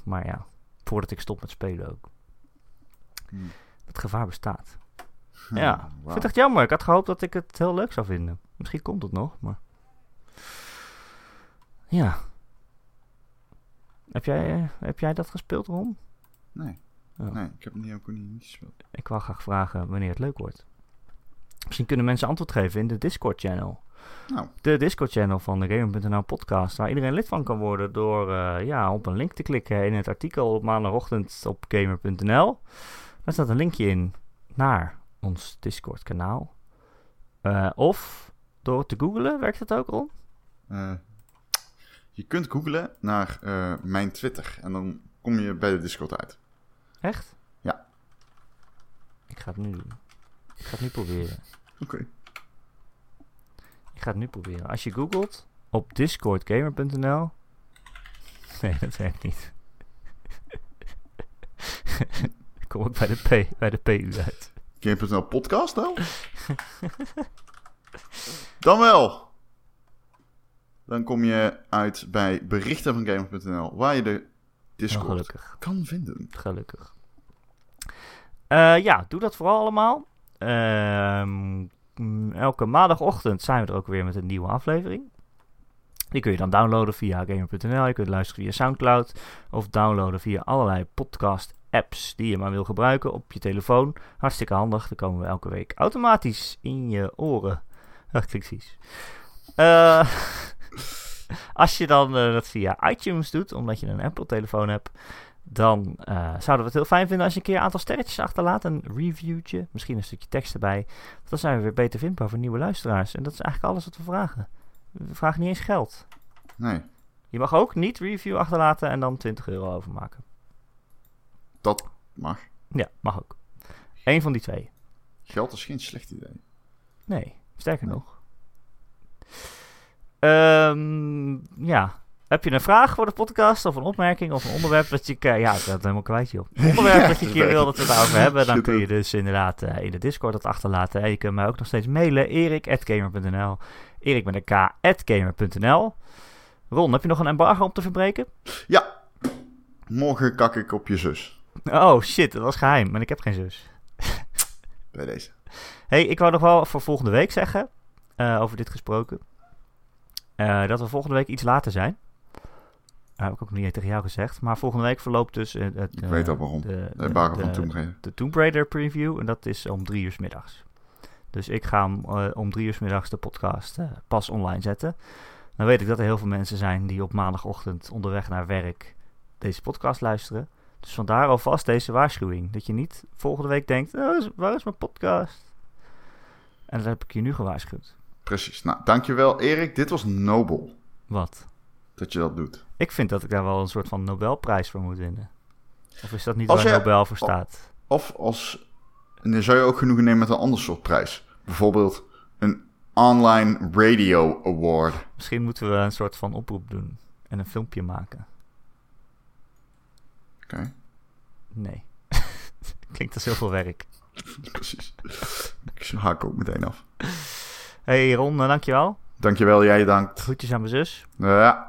Maar ja, voordat ik stop met spelen ook. Het gevaar bestaat. Ja, ik
wauw.
vind het echt jammer. Ik had gehoopt dat ik het heel leuk zou vinden. Misschien komt het nog, maar... Ja. Heb jij, eh, heb jij dat gespeeld, Ron?
Nee.
Oh.
nee, ik heb het niet ook niet gespeeld.
Ik wou graag vragen wanneer het leuk wordt. Misschien kunnen mensen antwoord geven in de Discord-channel.
Nou,
De Discord-channel van de Gamer.nl podcast, waar iedereen lid van kan worden door eh, ja, op een link te klikken in het artikel op maandagochtend op Gamer.nl. Daar staat een linkje in naar ons Discord-kanaal. Eh, of door te googlen, werkt dat ook, Ron?
eh, je kunt googlen naar mijn Twitter en dan kom je bij de Discord uit.
Echt?
Ja.
Ik ga het nu doen. Ik ga het nu proberen.
Oké.
Ik ga het nu proberen. Als je googelt op discordgamer.nl. Nee, dat werkt niet. Kom ik bij de, P, bij de PU uit.
Game.nl podcast dan? dan wel. Dan kom je uit bij berichten van Gamer.nl, waar je de
Nou,
Discord
gelukkig.
kan vinden.
Gelukkig. Eh, ja, doe dat vooral allemaal. Ehm, mm, elke maandagochtend zijn we er ook weer met een nieuwe aflevering. Die kun je dan downloaden via gamer.nl. Je kunt luisteren via Soundcloud. Of downloaden via allerlei podcast apps die je maar wil gebruiken op je telefoon. Hartstikke handig. Dan komen we elke week automatisch in je oren. Dat klinkt. Eh, als je dan eh, dat via iTunes doet, omdat je een Apple-telefoon hebt, dan eh, zouden we het heel fijn vinden als je een keer een aantal sterretjes achterlaat. Een reviewtje, misschien een stukje tekst erbij. Want dan zijn we weer beter vindbaar voor nieuwe luisteraars. En dat is eigenlijk alles wat we vragen. We vragen niet eens geld.
Nee,
Je mag ook niet review achterlaten en dan 20 euro overmaken.
dat mag.
Ja, mag ook. Eén van die twee.
Geld is geen slecht idee.
Nee, sterker
Nee.
nog. Ehm, ja. Heb je een vraag voor de podcast of een opmerking of een onderwerp dat je... eh, ja, ik ben het helemaal kwijt, joh. Een onderwerp
Ja,
dat je een keer wil dat we het daarover hebben, dan kun je dus inderdaad eh, in de Discord dat achterlaten. En je kunt mij ook nog steeds mailen, erik.gamer.nl Erik met een k, gamer.nl Ron, heb je nog een embargo om te verbreken?
Ja, morgen kak ik op je zus.
Oh, shit, dat was geheim, maar ik heb geen zus.
Bij deze.
hey, ik wou nog wel voor volgende week zeggen, eh, over dit gesproken, dat we volgende week iets later zijn. Heb ik ook nog niet tegen jou gezegd. Maar volgende week verloopt dus eh, het,
Ik
eh,
weet al waarom.
de,
De van Tomb Raider.
de Tomb Raider preview. En dat is om drie uur 's middags. Dus ik ga hem eh, om drie uur 's middags de podcast eh, pas online zetten. Dan weet ik dat er heel veel mensen zijn die op maandagochtend onderweg naar werk deze podcast luisteren. Dus vandaar alvast deze waarschuwing. Dat je niet volgende week denkt, oh, waar is mijn podcast? En dat heb ik je nu gewaarschuwd.
Precies. Nou, dankjewel Erik. Dit was nobel
Wat?
Dat je dat doet.
Ik vind dat ik daar wel een soort van Nobelprijs voor moet winnen. Of is dat niet
Als
waar
je-
Nobel voor staat?
Of als... En dan zou je ook genoegen nemen met een ander soort prijs. Bijvoorbeeld een Online Radio Award.
Misschien moeten we een soort van oproep doen. En een filmpje maken.
Oké,
Nee. Klinkt als heel veel werk.
precies. Ik haak ook meteen af.
Hey Ron, eh, dankjewel.
Dankjewel, jij dankt.
Groetjes aan mijn zus.
Ja.